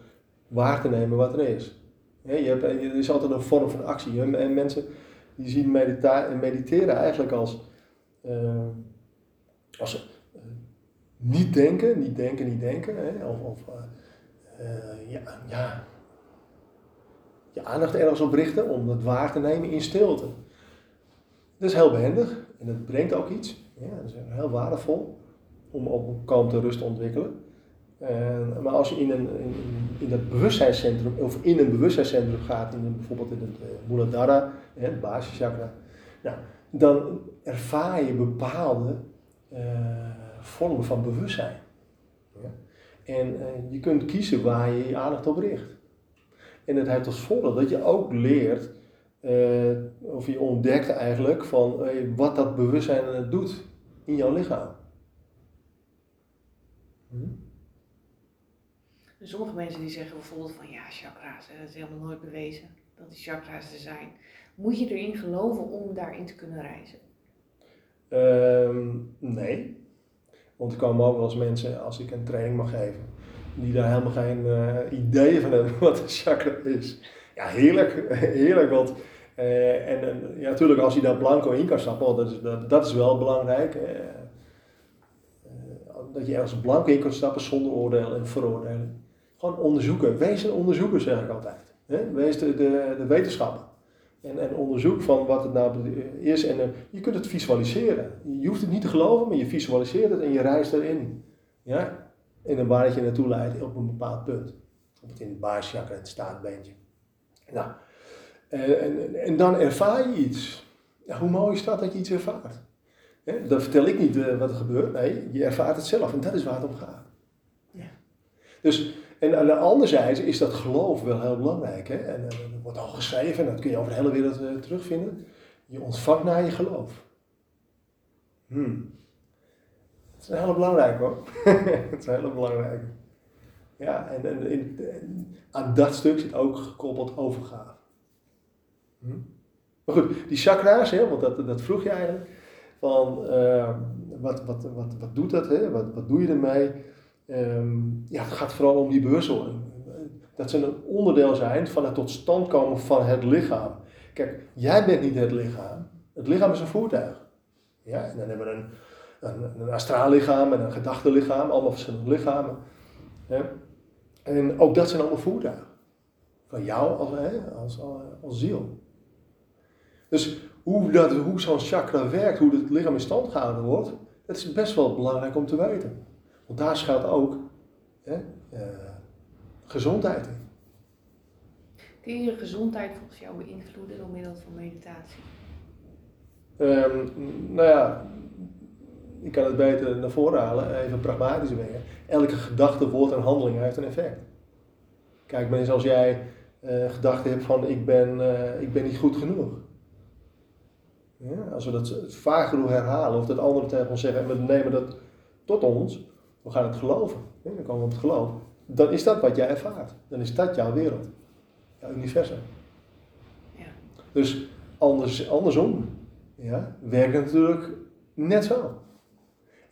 waar te nemen wat er is. Je hebt, er is altijd een vorm van actie. En mensen die zien mediteren eigenlijk als, uh, als niet denken, niet denken, niet denken. Hè? Of, of ja, ja, je aandacht ergens op richten om het waar te nemen in stilte. Dat is heel behendig en dat brengt ook iets. Ja, dat is heel waardevol om op kalmte rust te ontwikkelen. En, maar als je in, een, in, in dat bewustzijnscentrum, of in een bewustzijnscentrum gaat, in een, bijvoorbeeld in het Muladhara, het basischakra, nou, dan ervaar je bepaalde uh, vormen van bewustzijn. Ja? En uh, je kunt kiezen waar je je aandacht op richt. En het heeft als voordeel dat je ook leert, of je ontdekt eigenlijk, van wat dat bewustzijn doet in jouw lichaam. Hm? Sommige mensen die zeggen bijvoorbeeld van ja, chakra's, dat is helemaal nooit bewezen dat die chakra's er zijn. Moet je erin geloven om daarin te kunnen reizen? Um, nee. Want er komen ook wel eens mensen, als ik een training mag geven, die daar helemaal geen uh, idee van hebben wat een chakra is. Ja, heerlijk, heerlijk, want uh, en, ja, natuurlijk als je daar blanco in kan stappen, dat is, dat, is wel belangrijk. Uh, dat je ergens blanco in kan stappen zonder oordeel en veroordeling. Gewoon onderzoeken. Wees een onderzoeker, zeg ik altijd. Wees de, de, wetenschapper. En, en onderzoek van wat het nou is. En je kunt het visualiseren. Je hoeft het niet te geloven, maar je visualiseert het en je reist erin. Ja? En waar het je naartoe leidt op een bepaald punt. Bijvoorbeeld in het baarschakra, het staartbeentje. Nou, en, en, en, dan ervaar je iets. Ja, hoe mooi is dat dat je iets ervaart? He, dan vertel ik niet uh, wat er gebeurt. Nee, je ervaart het zelf. En dat is waar het om gaat. Ja. Dus en aan de andere zijde is dat geloof wel heel belangrijk. Hè? En, dat wordt al geschreven, en dat kun je over de hele wereld uh, terugvinden. Je ontvangt naar je geloof. Hmm. Dat is een hele belangrijke hoor. dat is een hele belangrijke. Ja, en, en, en, aan dat stuk zit ook gekoppeld overgave. Hmm. Maar goed, die chakra's, hè, want dat, dat vroeg je eigenlijk. Van, uh, wat, wat, wat, wat doet dat? Hè? Wat, wat doe je ermee? Um, ja, het gaat vooral om die bewustwording. Dat ze een onderdeel zijn van het tot stand komen van het lichaam. Kijk, jij bent niet het lichaam. Het lichaam is een voertuig. Ja, en dan hebben we een, een, een astraal lichaam en een gedachtenlichaam, allemaal verschillende lichamen. Ja. En ook dat zijn allemaal voertuigen. Van jou als, hè, als, als ziel. Dus hoe, dat, hoe zo'n chakra werkt, hoe het lichaam in stand gehouden wordt, dat is best wel belangrijk om te weten. Want daar schuilt ook hè, uh, gezondheid in. Kun je je gezondheid volgens jou beïnvloeden door middel van meditatie? Um, nou ja, ik kan het beter naar voren halen, even pragmatisch brengen. Elke gedachte, woord en handeling heeft een effect. Kijk, mensen, als jij uh, gedachten hebt van ik ben, uh, ik ben niet goed genoeg. Ja, als we dat vaak genoeg herhalen of dat anderen tegen ons zeggen en we nemen dat tot ons, we gaan het geloven. dan komen we op het geloof. Dan is dat wat jij ervaart. Dan is dat jouw wereld. Jouw universum. Ja. Dus anders, andersom ja, werkt het natuurlijk net zo.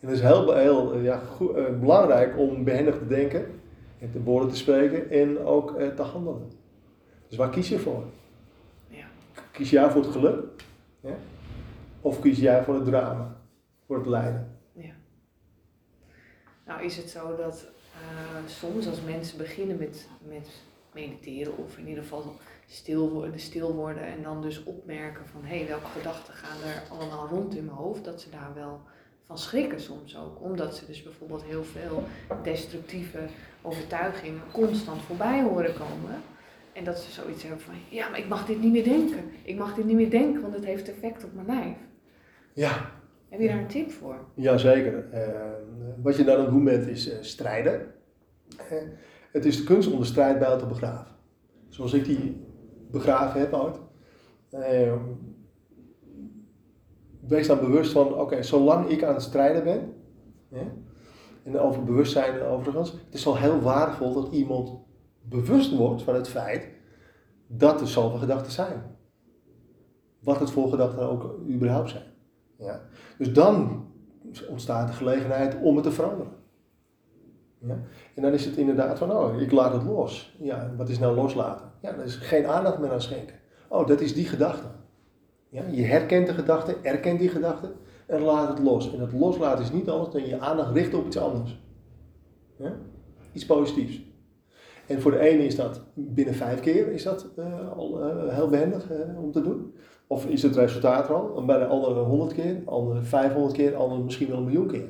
En het is heel, heel ja, goed, eh, belangrijk om behendig te denken, en te woorden te spreken en ook eh, te handelen. Dus waar kies je voor? Ja. Kies jij voor het geluk? Ja? Of kies jij voor het drama? Voor het lijden? Nou is het zo dat eh, soms als mensen beginnen met, met mediteren of in ieder geval stil worden, stil worden en dan dus opmerken van hé, hey, welke gedachten gaan er allemaal rond in mijn hoofd, dat ze daar wel van schrikken soms ook. Omdat ze dus bijvoorbeeld heel veel destructieve overtuigingen constant voorbij horen komen. En dat ze zoiets hebben van ja, maar ik mag dit niet meer denken. Ik mag dit niet meer denken, want het heeft effect op mijn lijf. Ja, Heb je daar een tip voor? Jazeker. Uh, wat je dan aan het doen bent is uh, strijden. Uh, het is de kunst om de strijdbijl te begraven. Zoals ik die begraven heb ooit. Wees dan bewust van, oké, zolang ik aan het strijden ben, en over bewustzijn overigens, het is al heel waardevol dat iemand bewust wordt van het feit dat er zoveel gedachten zijn. Wat het voor gedachten ook überhaupt zijn. Ja. Dus dan ontstaat de gelegenheid om het te veranderen. Ja. En dan is het inderdaad van, oh, ik laat het los. Ja, wat is nou loslaten? Ja, dat is geen aandacht meer aan schenken. Oh, dat is die gedachte. Ja, je herkent de gedachte, erkent die gedachte en laat het los. En het loslaten is niet anders dan je aandacht richten op iets anders. Iets positiefs. En voor de ene is dat binnen vijf keer is dat, uh, al uh, heel behendig uh, om te doen. Of is het resultaat er al? Bij de andere 100 keer, andere 500 keer, andere misschien wel een miljoen keer.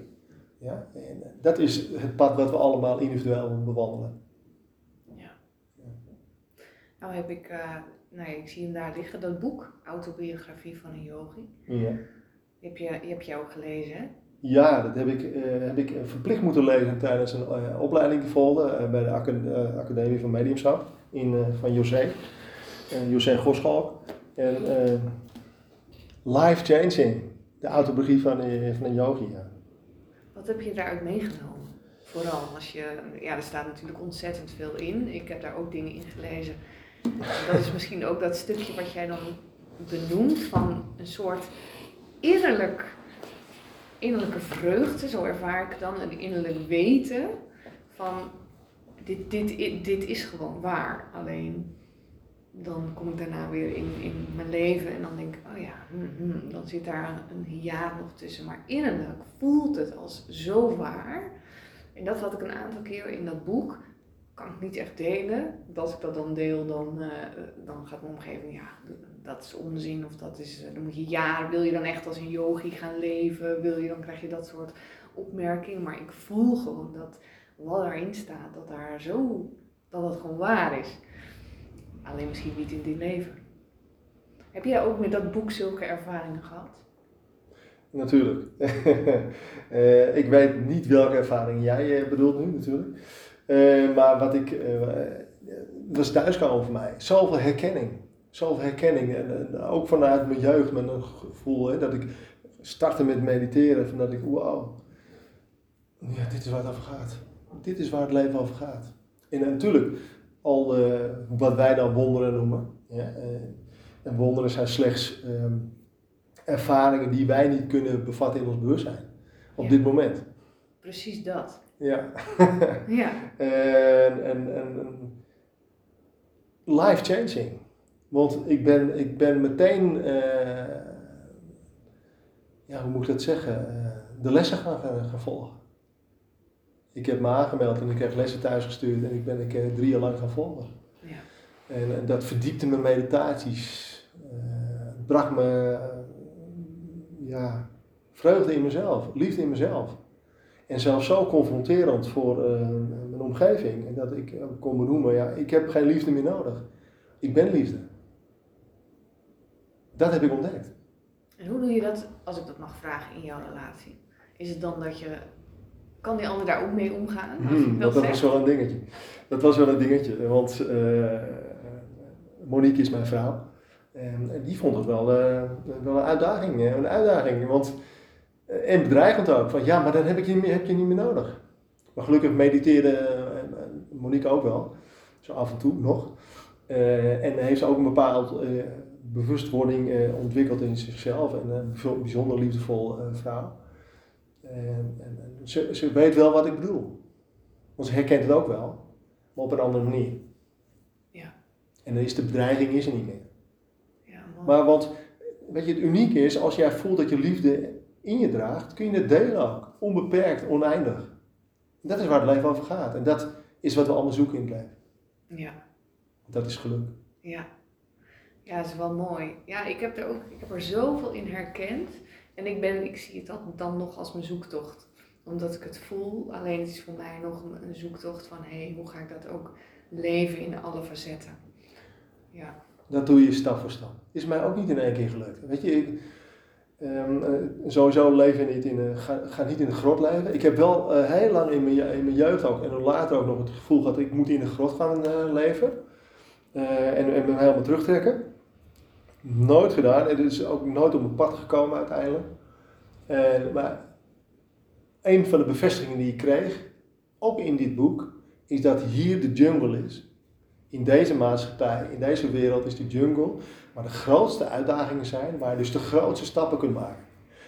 Ja? En dat is het pad wat we allemaal individueel bewandelen. Ja. Nou heb ik, nou ik zie hem daar liggen, dat boek, Autobiografie van een yogi. Ja. Heb je, heb je ook gelezen, hè? Ja, dat heb ik, uh, heb ik verplicht moeten lezen tijdens een uh, opleiding volgen bij de Acad Academie van Mediumschap in, van José, José Goschalk. En Life Changing, de autobiografie van, van een yogi. Ja. Wat heb je daaruit meegenomen? Vooral als je, ja, er staat natuurlijk ontzettend veel in. Ik heb daar ook dingen in gelezen. Dat is misschien ook dat stukje wat jij dan benoemt van een soort innerlijk innerlijke vreugde, zo ervaar ik dan, een innerlijk weten van dit, dit, dit is gewoon waar. Alleen dan kom ik daarna weer in, in mijn leven en dan denk ik, oh ja, hmm, hmm, dan zit daar een hiaat nog tussen. Maar innerlijk voelt het als zo waar. En dat had ik een aantal keer in dat boek. Kan ik niet echt delen. Als ik dat dan deel, dan, uh, dan gaat mijn omgeving, ja, dat is onzin of dat is, dan moet je jaren, wil je dan echt als een yogi gaan leven, wil je, dan krijg je dat soort opmerkingen. Maar ik voel gewoon dat wat daarin staat, dat daar zo, dat het gewoon waar is. Alleen misschien niet in dit leven. Heb jij ook met dat boek zulke ervaringen gehad? Natuurlijk. uh, ik weet niet welke ervaring jij uh, bedoelt nu natuurlijk. Uh, maar wat ik, was thuiskomen voor mij. Zoveel herkenning zoveel herkenning. En, en, ook vanuit mijn jeugd met een gevoel hè, dat ik startte met mediteren. Van dat ik, wauw, ja, dit is waar het over gaat. Dit is waar het leven over gaat. En natuurlijk, al de, wat wij dan wonderen noemen. Ja, en wonderen zijn slechts um, ervaringen die wij niet kunnen bevatten in ons bewustzijn. Op ja. dit moment. Precies dat. Ja. ja. en, en, en life changing. Want ik ben, ik ben meteen, uh, ja, hoe moet ik dat zeggen, uh, de lessen gaan, gaan volgen. Ik heb me aangemeld en ik kreeg lessen thuis gestuurd en ik ben ik, uh, drie jaar lang gaan volgen. Ja. En, en, dat verdiepte mijn meditaties. Het bracht me ja, vreugde in mezelf, liefde in mezelf. En zelfs zo confronterend voor mijn omgeving. En dat ik kon benoemen, ja, ik heb geen liefde meer nodig. Ik ben liefde. Dat heb ik ontdekt. En hoe doe je dat, als ik dat mag vragen, in jouw relatie? Is het dan dat je, kan die ander daar ook mee omgaan? Hmm, dat, dat was wel een dingetje. Dat was wel een dingetje, want uh, Monique is mijn vrouw. En, en die vond het wel, uh, wel een uitdaging, een uitdaging. Want, en bedreigend ook, van ja, maar dan heb, ik je, heb je niet meer nodig. Maar gelukkig mediteerde Monique ook wel, zo af en toe nog. en heeft ze ook een bepaald bewustwording eh, ontwikkeld in zichzelf en een bijzonder liefdevol vrouw. En, en, en ze, ze weet wel wat ik bedoel. Want ze herkent het ook wel, maar op een andere manier. Ja. En dan is de bedreiging is er niet meer. Ja. Maar want, weet je, het unieke is, als jij voelt dat je liefde in je draagt, kun je het delen ook. Onbeperkt, oneindig. Dat is waar het leven over gaat. En dat is wat we allemaal zoeken in het leven. Ja, Dat is geluk. ja. Ja, dat is wel mooi. Ja, ik heb er ook ik heb er zoveel in herkend. En ik, ben, ik zie het dan, dan nog als mijn zoektocht. Omdat ik het voel. Alleen het is voor mij nog een, zoektocht van... Hé, hey, hoe ga ik dat ook leven in alle facetten? Ja. Dat doe je stap voor stap. Is mij ook niet in één keer gelukt. Weet je, ehm, eh, sowieso leven niet in, ga, niet in de grot leven. Ik heb wel eh, heel lang in mijn, in mijn jeugd ook, en later ook nog het gevoel gehad, ik moet in de grot gaan eh, leven. En, en me helemaal terugtrekken. Nooit gedaan. Het is ook nooit op mijn pad gekomen uiteindelijk. En, maar een van de bevestigingen die ik kreeg, ook in dit boek, is dat hier de jungle is. In deze maatschappij, in deze wereld is de jungle waar de grootste uitdagingen zijn, waar je dus de grootste stappen kunt maken.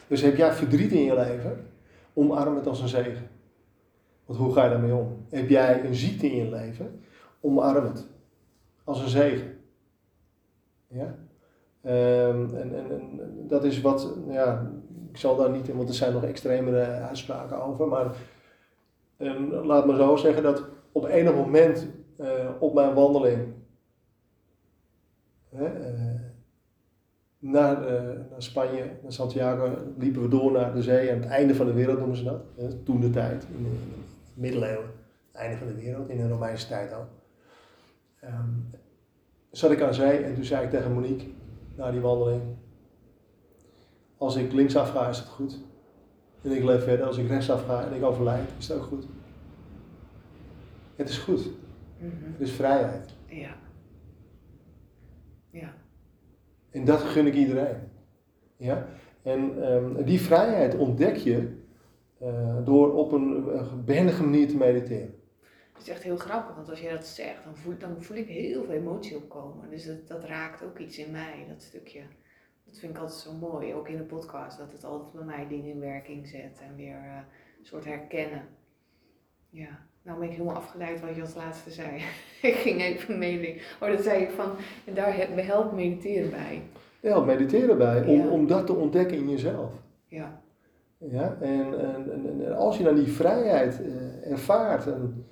Dus heb jij verdriet in je leven, omarm het als een zegen. Want hoe ga je daarmee om? Heb jij een ziekte in je leven, omarm het als een zegen. Ja? Ehm, en, en, dat is wat, ja, ik zal daar niet in, want er zijn nog extremere uitspraken over, maar ehm, laat me zo zeggen dat op enig moment eh, op mijn wandeling hè, eh, naar, eh, naar Spanje, naar Santiago, liepen we door naar de zee aan het einde van de wereld noemen ze dat. Hè, toen de tijd, in de, middeleeuwen, het einde van de wereld, in de Romeinse tijd ook. Ehm, zat ik aan zee en toen zei ik tegen Monique, na die wandeling, als ik linksaf ga is het goed. En ik leef verder, als ik rechtsaf ga en ik overlijd, is het ook goed. Het is goed. Mhm. Het is vrijheid. Ja. Ja. En dat gun ik iedereen. Ja? En ehm, die vrijheid ontdek je eh, door op een eh, behendige manier te mediteren. Het is echt heel grappig, want als jij dat zegt, dan voel, dan voel ik heel veel emotie opkomen. Dus dat, dat raakt ook iets in mij, dat stukje. Dat vind ik altijd zo mooi, ook in de podcast, dat het altijd bij mij dingen in werking zet en weer eh, een soort herkennen. Ja, nou ben ik helemaal afgeleid wat je als laatste zei. ik ging even meedenken. Oh, dat zei ik van, en daar he- helpt mediteren bij. Ja, mediteren bij, om, Ja. om dat te ontdekken in jezelf. Ja, Ja? En, en, en, en als je dan die vrijheid eh, ervaart, en,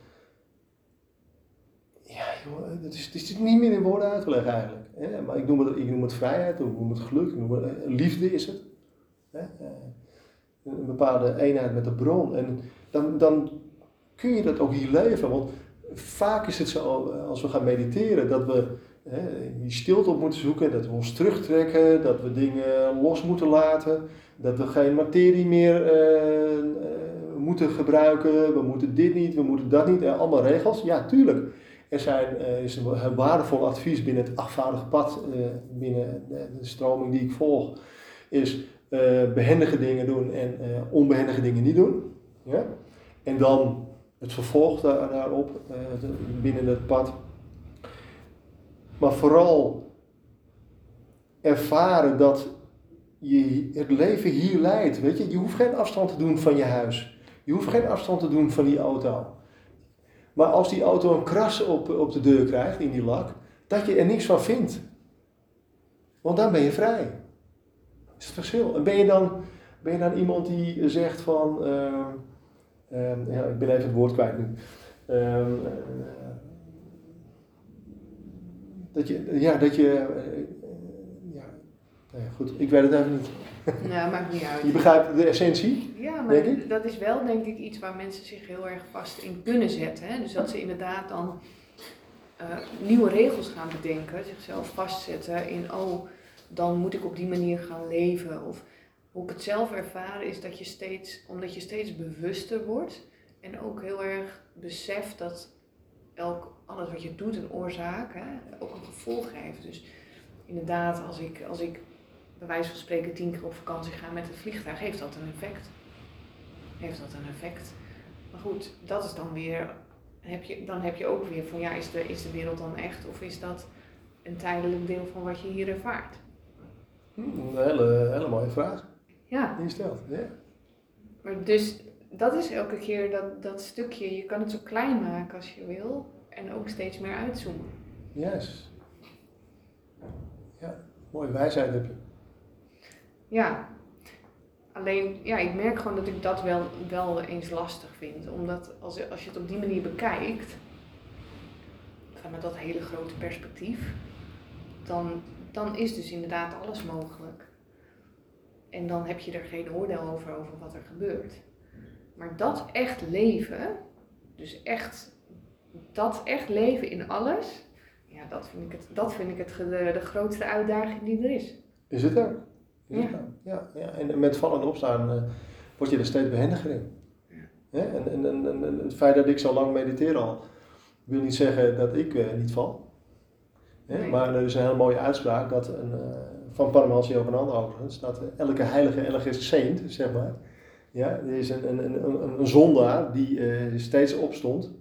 is, het is niet meer in woorden uit te leggen eigenlijk. Hè? Maar ik noem, het, ik noem het vrijheid, ik noem het geluk, ik noem eh, liefde is het. Hè? Eh, Een bepaalde eenheid met de bron. En dan, dan kun je dat ook hier leven. Want vaak is het zo, eh, als we gaan mediteren, dat we hè, die stilte op moeten zoeken, dat we ons terugtrekken, dat we dingen los moeten laten, dat we geen materie meer eh, moeten gebruiken, we moeten dit niet, we moeten dat niet, allemaal regels. Ja, tuurlijk. Er zijn, eh, is een waardevol advies binnen het achtvaardige pad, eh, binnen de, stroming die ik volg, is eh, behendige dingen doen en eh, onbehendige dingen niet doen. Ja? En dan het vervolg daar, daarop binnen het pad. Maar vooral ervaren dat je het leven hier leidt. Weet je? je hoeft geen afstand te doen van je huis. Je hoeft geen afstand te doen van die auto. Maar als die auto een kras op, op de deur krijgt in die lak, dat je er niks van vindt. Want dan ben je vrij. Dat is het verschil. En ben je dan, ben je dan iemand die zegt van. ehm, ehm, ja, ik ben even het woord kwijt nu. Ehm, eh, dat je, ja, dat je, eh, eh, nou ja, goed, ik weet het even niet. nou maakt niet uit. Je begrijpt de essentie? Ja, maar dat is wel denk ik iets waar mensen zich heel erg vast in kunnen zetten. Hè? Dus dat ze inderdaad dan eh, nieuwe regels gaan bedenken, zichzelf vastzetten in, oh, dan moet ik op die manier gaan leven. Of hoe ik het zelf ervaren is dat je steeds, omdat je steeds bewuster wordt en ook heel erg beseft dat elk, alles wat je doet een oorzaak, hè, ook een gevolg heeft. Dus inderdaad, als ik, als ik bij wijze van spreken tien keer op vakantie ga met het vliegtuig, heeft dat een effect. Heeft dat een effect. Maar goed, dat is dan weer, heb je, dan heb je ook weer van ja, is de, is de wereld dan echt of is dat een tijdelijk deel van wat je hier ervaart? Hm, Een hele, hele mooie vraag Ja, die je stelt. Ja. Maar dus dat is elke keer dat, dat stukje, je kan het zo klein maken als je wil en ook steeds meer uitzoomen. Yes. Ja, mooie wijsheid heb je. Ja, alleen ja, ik merk gewoon dat ik dat wel, wel eens lastig vind. Omdat als, als je het op die manier bekijkt, met dat hele grote perspectief, dan, dan is dus inderdaad alles mogelijk. En dan heb je er geen oordeel over, over wat er gebeurt. Maar dat echt leven, dus echt, dat echt leven in alles, ja, dat vind ik, het, dat vind ik het, de, de grootste uitdaging die er is. Is het ook? Ja. Ja, ja. En met vallen en opstaan uh, word je er steeds behendiger in. Ja. En, en, en, en, het feit dat ik zo lang mediteer al, wil niet zeggen dat ik uh, niet val. Nee. Maar er is een hele mooie uitspraak dat een, uh, van Paramahansa Yogananda overigens, dat elke heilige, elke saint, zeg maar, ja, er is een, een, een, een zondaar die steeds opstond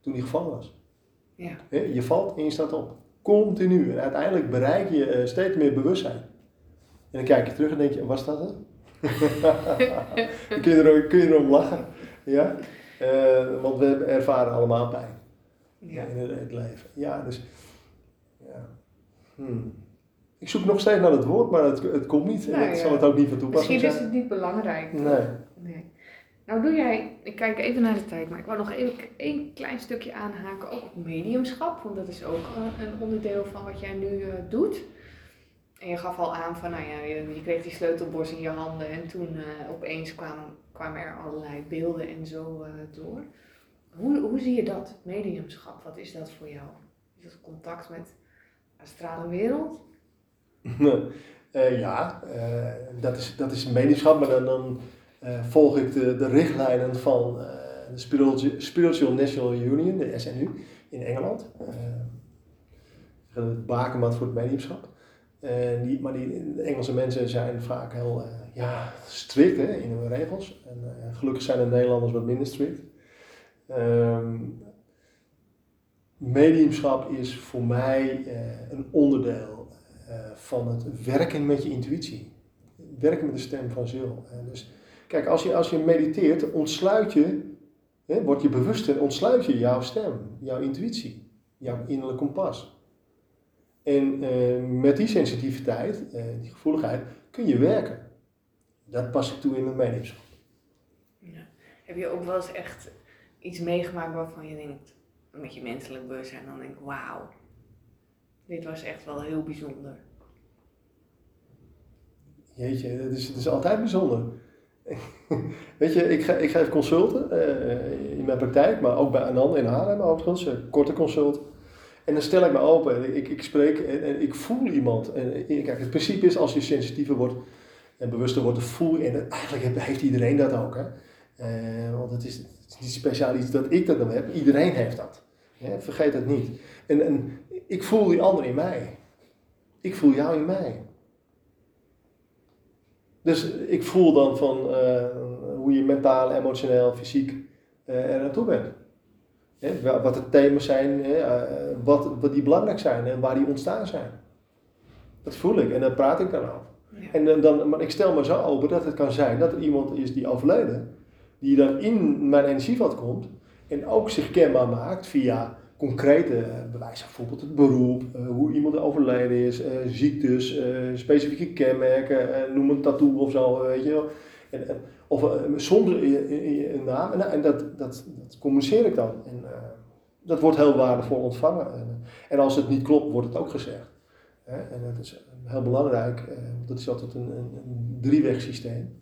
toen hij gevallen was. Ja. Je valt en je staat op. Continu. En uiteindelijk bereik je steeds meer bewustzijn. En dan kijk je terug en denk je, was dat het? dan kun je, er, kun je erom lachen. Ja? Uh, want we ervaren allemaal pijn. Ja. In het, het, leven. Ja, dus... Ja. Hmm. Ik zoek nog steeds naar het woord, maar het, het komt niet. en nou ik zal het ook niet van toepassing zijn. Misschien is het niet belangrijk. Nee. nee. Nou doe jij, ik kijk even naar de tijd, maar ik wou nog even één klein stukje aanhaken, ook op mediumschap, want dat is ook eh, een onderdeel van wat jij nu uh, doet. En je gaf al aan van, nou ja, je, kreeg die sleutelbos in je handen en toen uh, opeens kwamen, kwamen er allerlei beelden en zo door. Hoe, hoe zie je dat, mediumschap? Wat is dat voor jou? Is dat contact met de astrale wereld? ja, dat, is, dat is mediumschap, maar dan, dan volg ik de, de richtlijnen van de Spiritual, Spiritual, National Union, de SNU, in Engeland. Het bakenmat voor het mediumschap. Die, maar die Engelse mensen zijn vaak heel ja, strikt hè, in hun regels. En gelukkig zijn de Nederlanders wat minder strikt. Um, mediumschap is voor mij een onderdeel van het werken met je intuïtie. Werken met de stem van ziel. dus Kijk, als je, als je mediteert, ontsluit je, hè, word je bewust en ontsluit je jouw stem, jouw intuïtie, jouw innerlijk kompas. En eh, met die sensitiviteit, eh, die gevoeligheid, kun je werken. Dat pas ik toe in mijn mediumschap. Ja. Heb je ook wel eens echt iets meegemaakt waarvan je denkt, met je menselijk bewustzijn, dan denk ik, wauw, dit was echt wel heel bijzonder. Jeetje, het is, het is altijd bijzonder. Weet je, ik, ik geef consulten uh, in mijn praktijk, maar ook bij Anand in Haarlem overigens, uh, korte consult. En dan stel ik me open, ik, ik spreek en, en ik voel iemand. En, eh, kijk, het principe is als je sensitiever wordt en bewuster wordt, voel je, en eigenlijk heeft iedereen dat ook. Hè? Uh, want het is, niet speciaal iets dat ik dat dan heb, iedereen heeft dat. Hè? Vergeet dat niet. En, en ik voel die ander in mij. Ik voel jou in mij. Dus ik voel dan van uh, hoe je mentaal, emotioneel, fysiek uh, er naartoe bent. Wat de thema's zijn, uh, wat, wat die belangrijk zijn en waar die ontstaan zijn. Dat voel ik en daar praat ik dan over. Ja. En dan, maar ik stel me zo open dat het kan zijn dat er iemand is die overleden, die dan in mijn energieveld komt en ook zich kenbaar maakt via concrete bewijzen, bijvoorbeeld het beroep, hoe iemand overleden is, ziektes, specifieke kenmerken, noem een tattoo of zo, weet je wel. Of zonder een naam, en, dat, dat, dat, communiceer ik dan. En dat wordt heel waardevol ontvangen. En, en, als het niet klopt, wordt het ook gezegd. Hè? En dat is heel belangrijk, dat is altijd een, een, een driewegsysteem.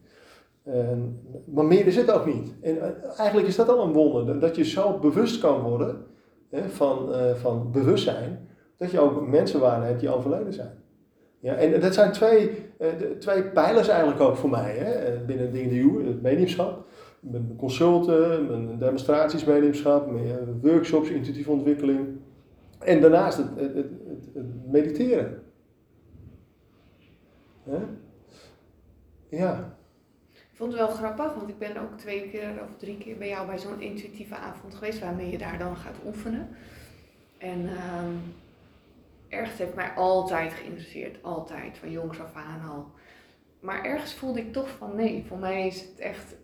maar meer is het ook niet. En eigenlijk is dat al een wonder, dat je zo bewust kan worden van, uh, van bewustzijn, dat je ook mensen hebt die overleden zijn. Ja, en dat zijn twee, uh, twee pijlers eigenlijk ook voor mij hè, eh, binnen Ding de het mediumschap. Mijn consulten, mijn demonstraties mediumschap, mijn workshops, intuïtieve ontwikkeling. En daarnaast het, het, het, mediteren. Ja. ja. Ik vond het wel grappig, want ik ben ook twee keer of drie keer bij jou bij zo'n intuïtieve avond geweest, waarmee je daar dan gaat oefenen. En um, ergens heeft mij altijd geïnteresseerd, altijd, van jongs af aan al. Maar ergens voelde ik toch van nee, voor mij is het echt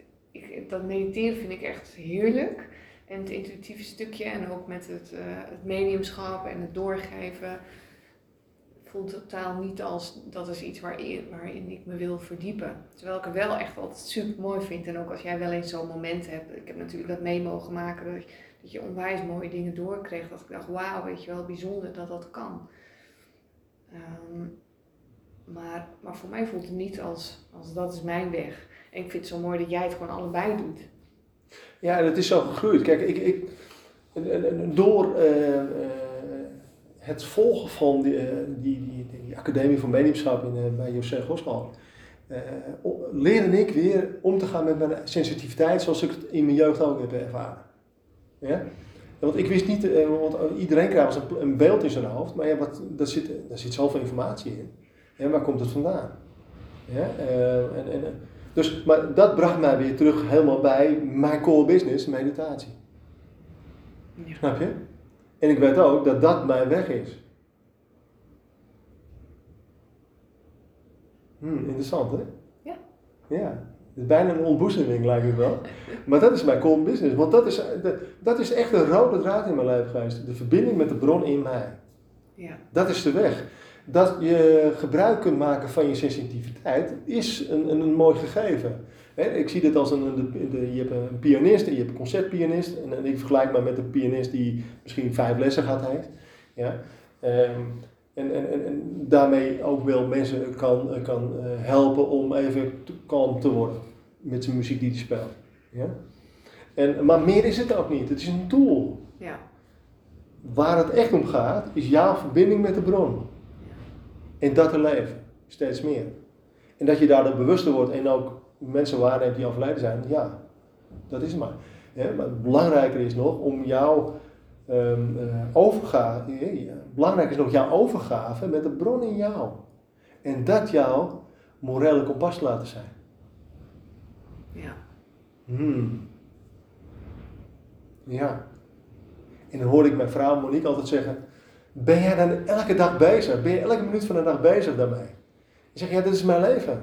dat mediteren vind ik echt heerlijk. En het intuïtieve stukje en ook met het, uh, het mediumschap en het doorgeven voelt totaal niet als dat is iets waarin, waarin ik me wil verdiepen. Terwijl ik het wel echt altijd super mooi vind. En ook als jij wel eens zo'n moment hebt. Ik heb natuurlijk dat mee mogen maken. Dat je onwijs mooie dingen doorkreeg. Dat ik dacht, wauw, weet je wel, bijzonder dat dat kan. Ehm, maar, maar voor mij voelt het niet als, als dat is mijn weg. En ik vind het zo mooi dat jij het gewoon allebei doet. Ja, dat is zo gegroeid. Kijk, ik, ik, door uh, het volgen van die, uh, die, die, die, Academie voor Mediumschap bij José Goschal, leerde ik weer om te gaan met mijn sensitiviteit zoals ik het in mijn jeugd ook heb ervaren. Ja? Want ik wist niet, want iedereen krijgt een, beeld in zijn hoofd, maar ja, wat, daar, zit, daar zit zoveel informatie in. Ja, waar komt het vandaan? Ja? en, en, dus, maar dat bracht mij weer terug helemaal bij mijn core business, meditatie. Ja. Snap je? En ik weet ook dat dat mijn weg is. Hmm, interessant hè? Ja. Ja. Het is bijna een ontboezeming lijkt het wel. Maar dat is mijn core business. Want dat is, dat is echt een rode draad in mijn leven geweest. De verbinding met de bron in mij. Ja. Dat is de weg dat je gebruik kunt maken van je sensitiviteit is een, een, een mooi gegeven. ik zie dit als een, de, de, je hebt een pianist en je hebt een concertpianist. En, en ik vergelijk me met een pianist die misschien vijf lessen gehad heeft. Ja. Ehm, en, en, en, en, daarmee ook wel mensen kan, kan eh, helpen om even kalm te worden met zijn muziek die hij speelt. Ja? En, maar meer is het ook niet. Het is een tool. Ja. Waar het echt om gaat, is jouw verbinding met de bron. En dat te leven, steeds meer. En dat je daardoor bewuster wordt en ook mensen waarneemt die overlijden zijn, ja, dat is het maar. maar belangrijker is nog om jouw um, belangrijk is nog jouw overgave met de bron in jou. En dat jouw morele kompas laten zijn. Ja. Hmm. Ja. En dan hoor ik mijn vrouw Monique altijd zeggen, ben jij dan elke dag bezig? Ben je elke minuut van de dag bezig daarmee? Je zegt, ja, dit is mijn leven.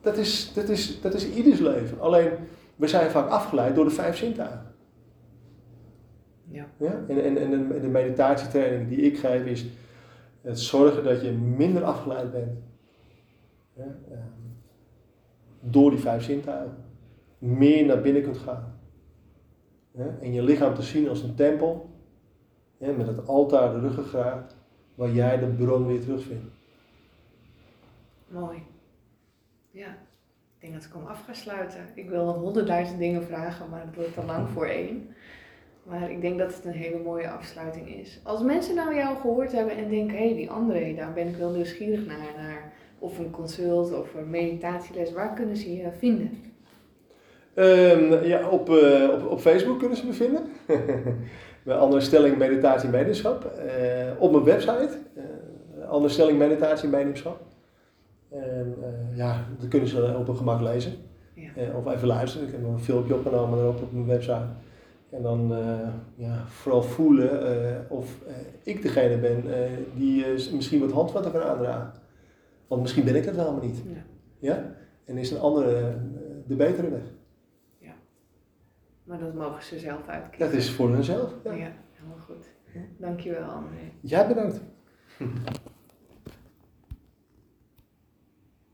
Dat is, dat is, dat is ieders leven. Alleen, we zijn vaak afgeleid door de vijf zintuigen. Ja. ja? En, en, en de meditatietraining die ik geef is het zorgen dat je minder afgeleid bent. Ja? Ehm, door die vijf zintuigen. Meer naar binnen kunt gaan. Ja? En je lichaam te zien als een tempel met het altaar de ruggengraat, waar jij de bron weer terugvindt. Mooi. Ja, ik denk dat ik hem af ga sluiten. Ik wil nog honderdduizend dingen vragen, maar het wordt te lang voor één. Maar ik denk dat het een hele mooie afsluiting is. Als mensen nou jou gehoord hebben en denken, hé, hey, die André, daar ben ik wel nieuwsgierig naar, naar of een consult of een meditatieles, waar kunnen ze je vinden? Um, ja, op, uh, op, op Facebook kunnen ze me vinden. Bij andere stelling meditatie en mediumschap. Uh, op mijn website, uh, andere stelling meditatie en mediumschap. En uh, ja, dat kunnen ze op een gemak lezen. Ja. of even luisteren. Ik heb nog een filmpje opgenomen erop op mijn website. En dan ja, vooral voelen of ik degene ben die misschien wat handvatten kan aandragen. Want misschien ben ik het wel maar niet. Ja. ja? En is een andere de betere weg. Maar dat mogen ze zelf uitkiezen. Dat is voor hunzelf. Ja, ja helemaal goed. Dankjewel André. Jij bedankt.